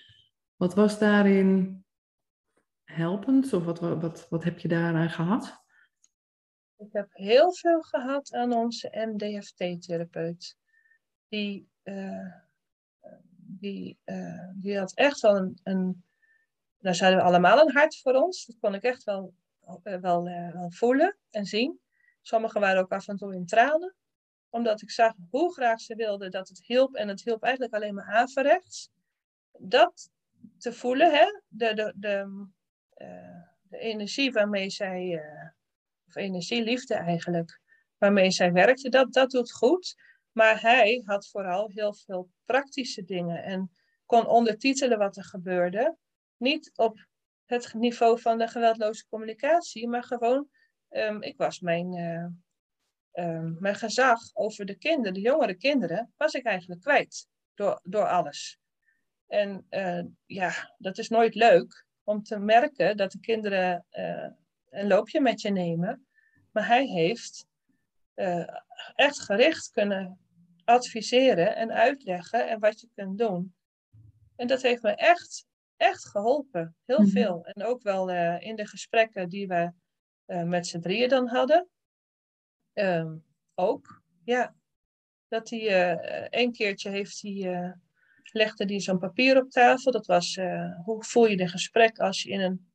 wat was daarin helpend of wat, wat, wat heb je daaraan gehad? Ik heb heel veel gehad aan onze MDFT-therapeut. Die, uh, die, uh, die had echt wel een, een. Daar zeiden we allemaal een hart voor ons. Dat kon ik echt wel, uh, wel, wel voelen en zien. Sommigen waren ook af en toe in tranen. Omdat ik zag hoe graag ze wilden dat het hielp. En het hielp eigenlijk alleen maar averechts. Dat te voelen, hè? De, de, de, de energie waarmee zij, of energieliefde eigenlijk, waarmee zij werkte, dat, dat doet goed. Maar hij had vooral heel veel praktische dingen en kon ondertitelen wat er gebeurde. Niet op het niveau van de geweldloze communicatie, maar gewoon, um, ik was mijn, uh, um, mijn gezag over de kinderen, de jongere kinderen, was ik eigenlijk kwijt door, door alles. En uh, ja, dat is nooit leuk om te merken dat de kinderen uh, een loopje met je nemen. Maar hij heeft uh, echt gericht kunnen adviseren en uitleggen en wat je kunt doen. En dat heeft me echt, echt geholpen. Heel mm-hmm. veel. En ook wel in de gesprekken die we met z'n drieën dan hadden. Ehm, ook, ja. Dat hij een keertje heeft hij legde hij zo'n papier op tafel. Dat was uh, hoe voel je de gesprek als je in een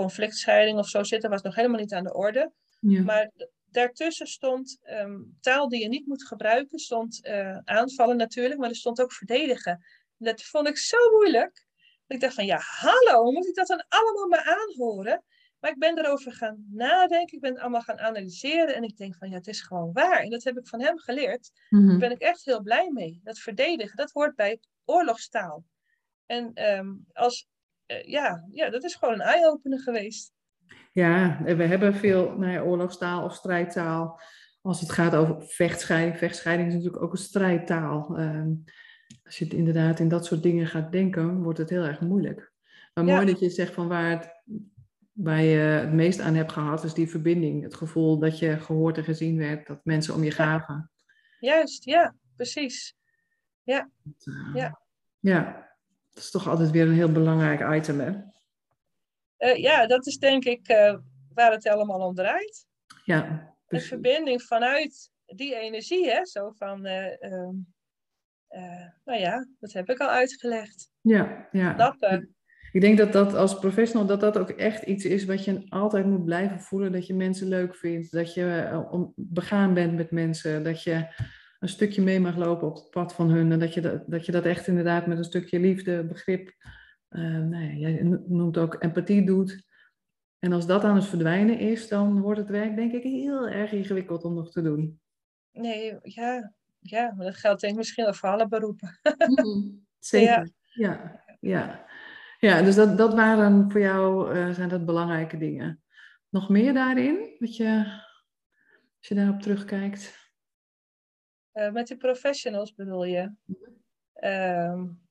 conflictscheiding of zo zit. Dat was nog helemaal niet aan de orde. Ja. Maar daartussen stond um, taal die je niet moet gebruiken. Stond uh, aanvallen natuurlijk, maar er stond ook verdedigen. Dat vond ik zo moeilijk. Ik dacht van ja, hallo, moet ik dat dan allemaal maar aanhoren? Maar ik ben erover gaan nadenken, ik ben het allemaal gaan analyseren en ik denk van ja, het is gewoon waar. En dat heb ik van hem geleerd. Mm Daar ben ik echt heel blij mee. Dat verdedigen, dat hoort bij oorlogstaal. En um, als, ja, ja, dat is gewoon een eye-opener geweest. Ja, we hebben veel nou ja, oorlogstaal of strijdtaal. Als het gaat over vechtscheiding. Vechtscheiding is natuurlijk ook een strijdtaal. Um, als je het inderdaad in dat soort dingen gaat denken, wordt het heel erg moeilijk. Maar mooi dat je zegt van waar, het, waar je het meest aan hebt gehad, is die verbinding. Het gevoel dat je gehoord en gezien werd, dat mensen om je gaven. Juist, ja, precies. Ja. Uh, ja. ja, dat is toch altijd weer een heel belangrijk item, hè? Uh, ja, dat is denk ik uh, waar het allemaal om draait. Ja. De verbinding vanuit die energie, hè, zo van, eh, ehm, eh, nou ja, dat heb ik al uitgelegd. Ja, ja. Snappen. Ik denk dat dat als professional dat dat ook echt iets is wat je altijd moet blijven voelen. Dat je mensen leuk vindt, dat je eh, begaan bent met mensen, dat je een stukje mee mag lopen op het pad van hun. En dat je dat, dat, je dat echt inderdaad met een stukje liefde, begrip, uh, nee, jij noemt ook empathie doet. En als dat aan het verdwijnen is, dan wordt het werk denk ik heel erg ingewikkeld om nog te doen. Nee, ja, ja maar dat geldt denk ik misschien wel voor alle beroepen. Mhm, zeker, ja. ja, ja. Ja, dus dat, dat waren voor jou, uh, zijn dat belangrijke dingen. Nog meer daarin, wat je, als je daarop terugkijkt? Uh, met die professionals bedoel je? Um,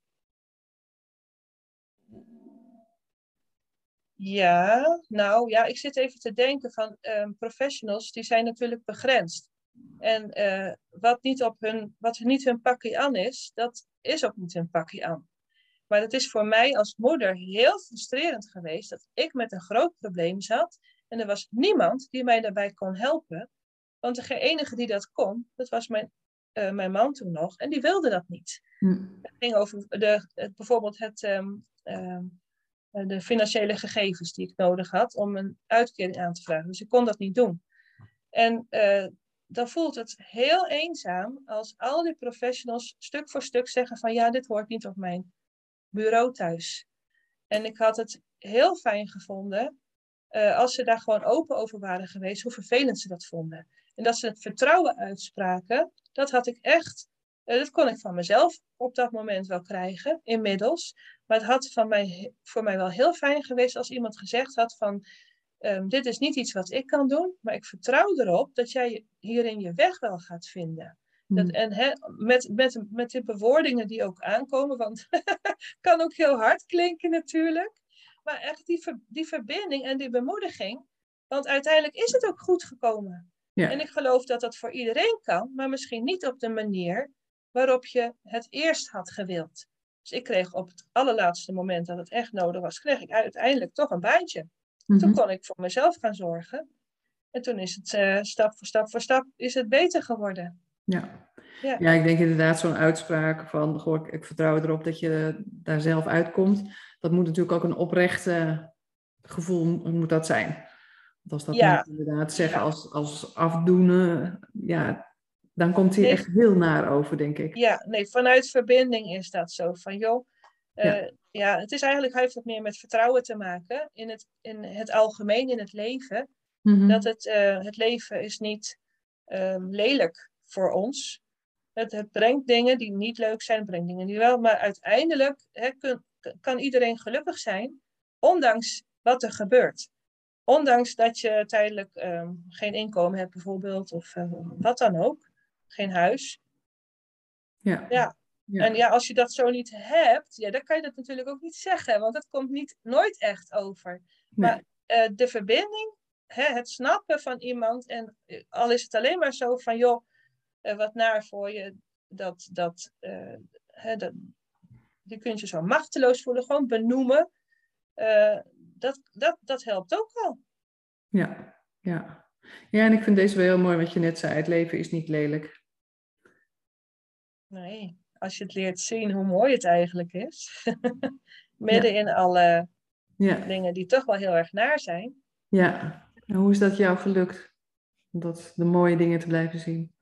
ja, nou ja, ik zit even te denken van um, professionals, die zijn natuurlijk begrensd. En uh, wat, niet op hun, wat niet hun pakje aan is, dat is ook niet hun pakje aan. Maar het is voor mij als moeder heel frustrerend geweest dat ik met een groot probleem zat en er was niemand die mij daarbij kon helpen. Want de enige die dat kon, dat was mijn, uh, mijn man toen nog en die wilde dat niet. Hm. Het ging over de, het, bijvoorbeeld het, um, um, de financiële gegevens die ik nodig had om een uitkering aan te vragen. Dus ik kon dat niet doen. En uh, dan voelt het heel eenzaam als al die professionals stuk voor stuk zeggen van ja, dit hoort niet op mijn bureau thuis. En ik had het heel fijn gevonden uh, als ze daar gewoon open over waren geweest, hoe vervelend ze dat vonden. En dat ze het vertrouwen uitspraken, dat had ik echt, uh, dat kon ik van mezelf op dat moment wel krijgen, inmiddels. Maar het had van mij, voor mij wel heel fijn geweest als iemand gezegd had van, um, dit is niet iets wat ik kan doen, maar ik vertrouw erop dat jij hierin je weg wel gaat vinden. Dat, hmm. en he, met, met, met de bewoordingen die ook aankomen, want kan ook heel hard klinken natuurlijk. Maar echt die, ver, die verbinding en die bemoediging, want uiteindelijk is het ook goed gekomen. Ja. En ik geloof dat dat voor iedereen kan, maar misschien niet op de manier waarop je het eerst had gewild. Dus ik kreeg op het allerlaatste moment dat het echt nodig was, kreeg ik uiteindelijk toch een baantje. Toen kon ik voor mezelf gaan zorgen. En toen is het uh, stap voor stap voor stap is het beter geworden. Ja. Ja. ja, ik denk inderdaad zo'n uitspraak van, goh, ik, ik, vertrouw erop dat je daar zelf uitkomt. Dat moet natuurlijk ook een oprechte gevoel moet dat zijn. Als dat ja. inderdaad zeggen als, als afdoenen, ja, dan komt hij echt heel naar over, denk ik. Ja, nee, vanuit verbinding is dat zo. Van joh, uh, ja. ja. het is eigenlijk, heeft het meer met vertrouwen te maken in het, in het algemeen, in het leven. Mm -hmm. Dat het, uh, het leven is niet um, lelijk voor ons. Het, het, brengt dingen die niet leuk zijn, het brengt dingen die wel. Maar uiteindelijk hè, kun, kan iedereen gelukkig zijn, ondanks wat er gebeurt. Ondanks dat je tijdelijk um, geen inkomen hebt, bijvoorbeeld, of uh, wat dan ook. Geen huis. Ja. ja. Ja. En ja, als je dat zo niet hebt, ja, dan kan je dat natuurlijk ook niet zeggen, want dat komt niet, nooit echt over. Nee. Maar uh, de verbinding, hè, het snappen van iemand, en uh, al is het alleen maar zo van, joh, uh, wat naar voor je, dat, dat, hè, dat, je kunt je zo machteloos voelen, gewoon benoemen, dat, dat, dat helpt ook al. Ja, ja. Ja, en ik vind deze wel heel mooi wat je net zei, het leven is niet lelijk. Nee, als je het leert zien hoe mooi het eigenlijk is. Midden ja. in alle ja. dingen die toch wel heel erg naar zijn. Ja, en hoe is dat jou gelukt? Om dat, de mooie dingen te blijven zien?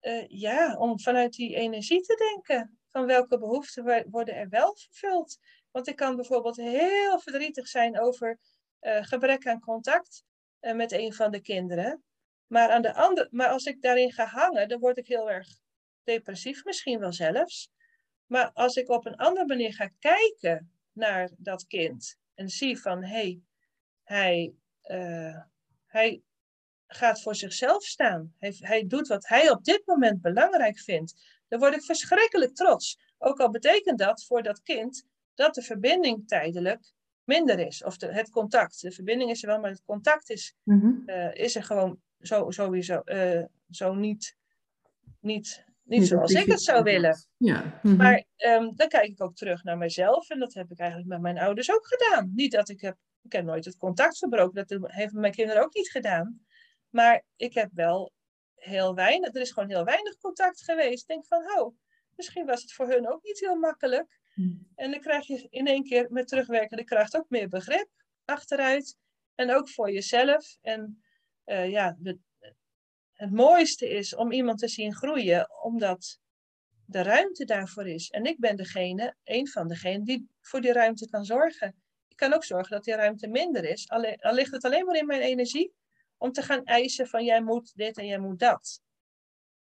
Uh, ja, om vanuit die energie te denken. Van welke behoeften worden er wel vervuld? Want ik kan bijvoorbeeld heel verdrietig zijn over uh, gebrek aan contact uh, met een van de kinderen. Maar, aan de andere, maar als ik daarin ga hangen, dan word ik heel erg depressief misschien wel zelfs. Maar als ik op een andere manier ga kijken naar dat kind en zie van hé, hey, hij, uh, hij gaat voor zichzelf staan. Hij, hij doet wat hij op dit moment belangrijk vindt. Dan word ik verschrikkelijk trots. Ook al betekent dat voor dat kind dat de verbinding tijdelijk minder is. Of de, het contact. De verbinding is er wel, maar het contact is, mm -hmm. uh, is er gewoon zo, sowieso uh, zo niet, niet niet zoals ik het zou willen. Ja. Mm -hmm. Maar um, dan kijk ik ook terug naar mezelf. En dat heb ik eigenlijk met mijn ouders ook gedaan. Niet dat ik heb, ik heb nooit het contact verbroken. Dat hebben mijn kinderen ook niet gedaan. Maar ik heb wel heel weinig, er is gewoon heel weinig contact geweest. Ik denk van, oh, misschien was het voor hun ook niet heel makkelijk. Hmm. En dan krijg je in één keer met terugwerkende kracht ook meer begrip achteruit. En ook voor jezelf. En uh, ja, het mooiste is om iemand te zien groeien, omdat de ruimte daarvoor is. En ik ben degene, een van degenen, die voor die ruimte kan zorgen. Ik kan ook zorgen dat die ruimte minder is. Alleen, al ligt het alleen maar in mijn energie om te gaan eisen van jij moet dit en jij moet dat.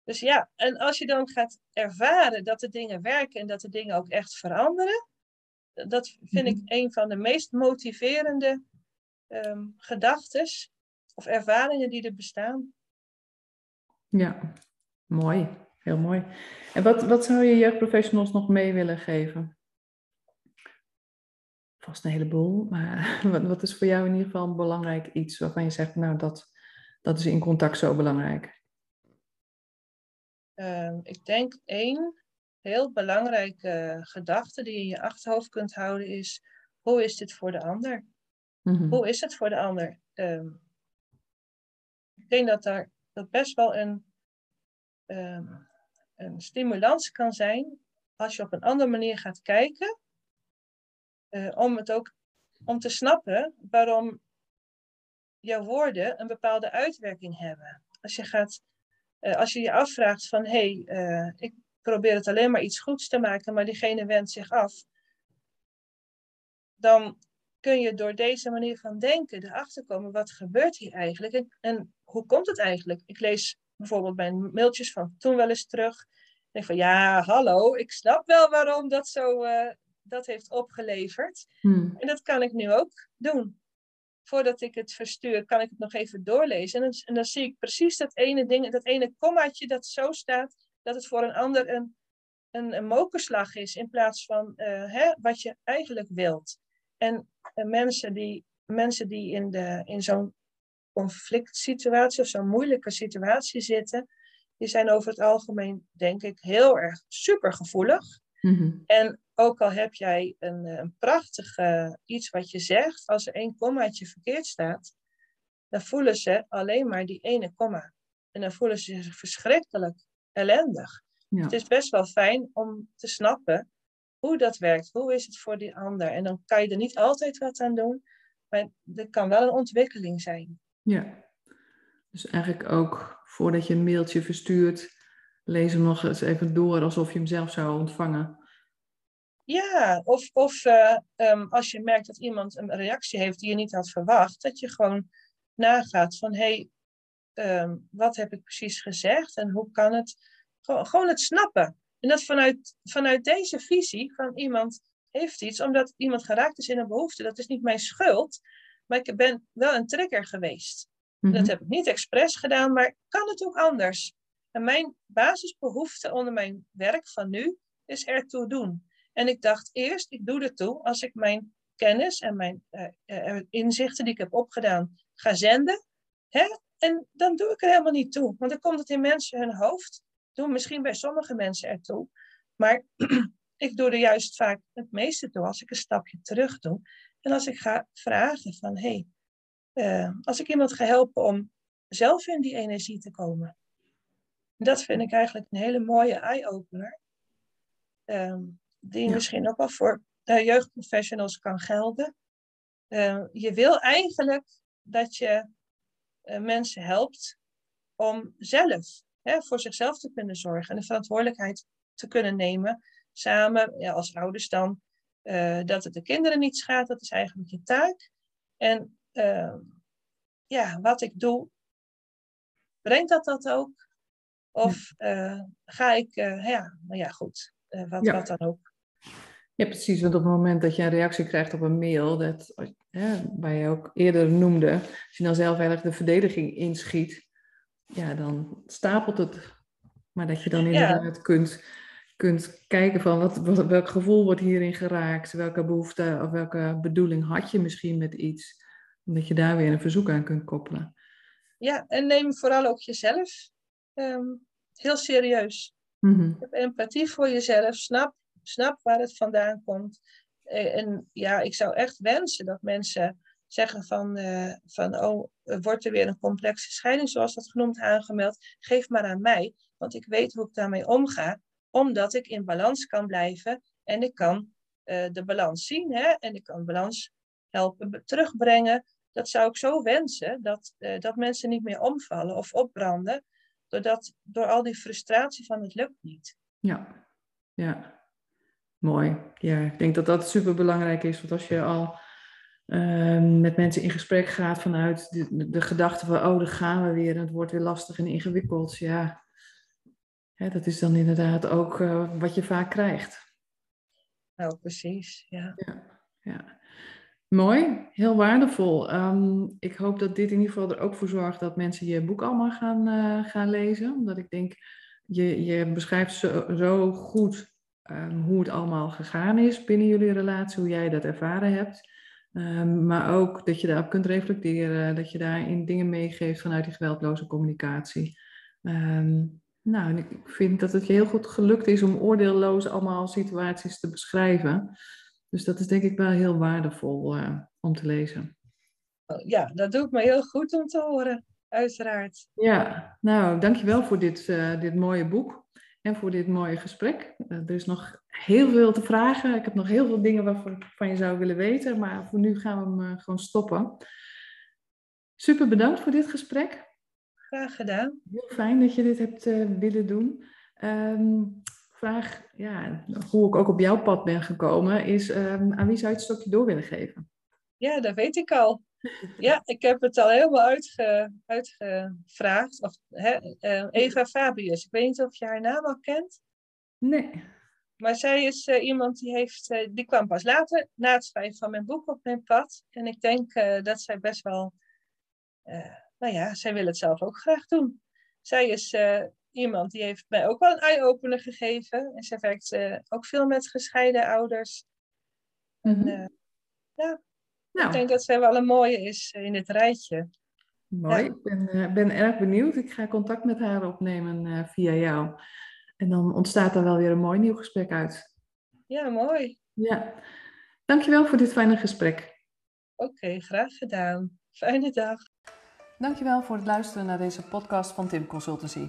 Dus ja, en als je dan gaat ervaren dat de dingen werken en dat de dingen ook echt veranderen, dat vind ik mhm. een van de meest motiverende um, gedachten of ervaringen die er bestaan. Ja, mooi. Heel mooi. En wat, wat zou je jeugdprofessionals nog mee willen geven? Vast een heleboel, maar wat, wat is voor jou in ieder geval een belangrijk iets waarvan je zegt, nou dat, dat is in contact zo belangrijk? Ehm, ik denk één heel belangrijke gedachte die je in je achterhoofd kunt houden is, hoe is dit voor de ander? Mhm. Hoe is het voor de ander? Ehm, ik denk dat daar dat best wel een, um, een stimulans kan zijn als je op een andere manier gaat kijken, uh, om het ook om te snappen waarom jouw woorden een bepaalde uitwerking hebben. Als je gaat, als je je afvraagt van hé, hey, uh, ik probeer het alleen maar iets goeds te maken, maar diegene wendt zich af, dan kun je door deze manier van denken erachter komen, wat gebeurt hier eigenlijk en, en hoe komt het eigenlijk? Ik lees bijvoorbeeld mijn mailtjes van toen wel eens terug. Ik denk van ja, hallo, ik snap wel waarom dat zo uh, dat heeft opgeleverd. Hmm. En dat kan ik nu ook doen. Voordat ik het verstuur, kan ik het nog even doorlezen. En dan, zie ik precies dat ene ding, dat ene kommaatje dat zo staat, dat het voor een ander een, een, mokerslag is in plaats van uh, hè, wat je eigenlijk wilt. En uh, mensen die, mensen die in, de, in zo'n conflict situatie of zo'n moeilijke situatie zitten, die zijn over het algemeen, denk ik, heel erg supergevoelig. Mm En ook al heb jij een, eh, een prachtig iets wat je zegt, als er één kommaatje verkeerd staat, dan voelen ze alleen maar die ene komma. En dan voelen ze zich verschrikkelijk ellendig. Ja. Het is best wel fijn om te snappen hoe dat werkt. Hoe is het voor die ander? En dan kan je er niet altijd wat aan doen, maar er kan wel een ontwikkeling zijn. Ja, dus eigenlijk ook voordat je een mailtje verstuurt, lees hem nog eens even door alsof je hem zelf zou ontvangen. Ja, of, of uh, um, als je merkt dat iemand een reactie heeft die je niet had verwacht, dat je gewoon nagaat van hé, hey, um, wat heb ik precies gezegd en hoe kan het? Gewoon, gewoon het snappen. En dat vanuit, vanuit deze visie van iemand heeft iets, omdat iemand geraakt is in een behoefte, dat is niet mijn schuld, maar ik ben wel een trigger geweest. Dat mhm. heb ik niet expres gedaan, maar kan het ook anders? En mijn basisbehoefte onder mijn werk van nu is ertoe doen. En ik dacht eerst, ik doe ertoe als ik mijn kennis en mijn uh, inzichten die ik heb opgedaan ga zenden. Hè? En dan doe ik er helemaal niet toe. Want dan komt het in mensen hun hoofd. Doe misschien bij sommige mensen ertoe. Maar ik doe er juist vaak het meeste toe als ik een stapje terug doe. En als ik ga vragen van, hé, hey, als ik iemand ga helpen om zelf in die energie te komen. Dat vind ik eigenlijk een hele mooie eye-opener. Um, die misschien ook wel voor uh, jeugdprofessionals kan gelden. Uh, je wil eigenlijk dat je uh, mensen helpt om zelf hè, voor zichzelf te kunnen zorgen en de verantwoordelijkheid te kunnen nemen. Samen ja, als ouders dan uh, dat het de kinderen niet schaadt, dat is eigenlijk je taak. En uh, ja, wat ik doe, brengt dat dat ook? Of uh, ga ik, ja, nou ja, goed, wat, ja. wat dan ook. Ja, precies. Want op het moment dat je een reactie krijgt op een mail, dat, waar je ook eerder noemde, als je dan zelf eigenlijk de verdediging inschiet, ja, dan stapelt het. Maar dat je dan inderdaad kunt kunt kijken van wat, welk gevoel wordt hierin geraakt, welke behoefte of welke bedoeling had je misschien met iets, omdat je daar weer een verzoek aan kunt koppelen. Ja, en neem vooral ook jezelf ehm, heel serieus. Mm Heb empathie voor jezelf, snap, snap waar het vandaan komt. Eh, en ja, ik zou echt wensen dat mensen zeggen van, uh, van oh, wordt er weer een complexe scheiding, zoals dat genoemd aangemeld, geef maar aan mij, want ik weet hoe ik daarmee omga, omdat ik in balans kan blijven en ik kan uh, de balans zien hè, en ik kan balans helpen terugbrengen. Dat zou ik zo wensen, dat, uh, dat mensen niet meer omvallen of opbranden, doordat, door al die frustratie van het lukt niet. Ja, ja. Mooi. Ja, ik denk dat dat super belangrijk is, want als je al Ehm, met mensen in gesprek gaat vanuit de, de gedachte van, oh, daar gaan we weer en het wordt weer lastig en ingewikkeld. Ja, dat is dan inderdaad ook uh, wat je vaak krijgt. Nou, precies, ja. ja, ja. Mooi, heel waardevol. Um, ik hoop dat dit in ieder geval er ook voor zorgt dat mensen je boek allemaal gaan, uh, gaan lezen. Omdat ik denk, je, je beschrijft zo, goed um, hoe het allemaal gegaan is binnen jullie relatie, hoe jij dat ervaren hebt. Ehm, maar ook dat je daarop kunt reflecteren, dat je daarin dingen meegeeft vanuit die geweldloze communicatie. Nou, ik vind dat het je heel goed gelukt is om oordeelloos allemaal situaties te beschrijven. Dus dat is denk ik wel heel waardevol uh, om te lezen. Ja, dat doet me heel goed om te horen, uiteraard. Ja, nou, dankjewel voor dit, uh, dit mooie boek en voor dit mooie gesprek. Uh, er is nog heel veel te vragen. Ik heb nog heel veel dingen waarvan ik van je zou willen weten, maar voor nu gaan we hem gewoon stoppen. Super bedankt voor dit gesprek. Graag gedaan. Heel fijn dat je dit hebt willen doen. Um, vraag, ja, hoe ik ook op jouw pad ben gekomen, is um, aan wie zou je het stokje door willen geven? Ja, dat weet ik al. Ja, ik heb het al helemaal uitge, uitgevraagd. Of, hè, uh, Eva Fabius. Ik weet niet of je haar naam al kent. Nee. Maar zij is uh, iemand die heeft, uh, die kwam pas later, na het schrijven van mijn boek op mijn pad. En ik denk dat zij best wel, nou ja, zij wil het zelf ook graag doen. Zij is iemand die heeft mij ook wel een eye-opener gegeven. En zij werkt ook veel met gescheiden ouders. Mm -hmm. en, ja, nou. Ik denk dat zij wel een mooie is in het rijtje. Mooi, ja. ik ben, ben, erg benieuwd. Ik ga contact met haar opnemen uh, via jou. En dan ontstaat er wel weer een mooi nieuw gesprek uit. Ja, mooi. Ja, dankjewel voor dit fijne gesprek. Oké, okay, graag gedaan. Fijne dag. Dankjewel voor het luisteren naar deze podcast van Tim Consultancy.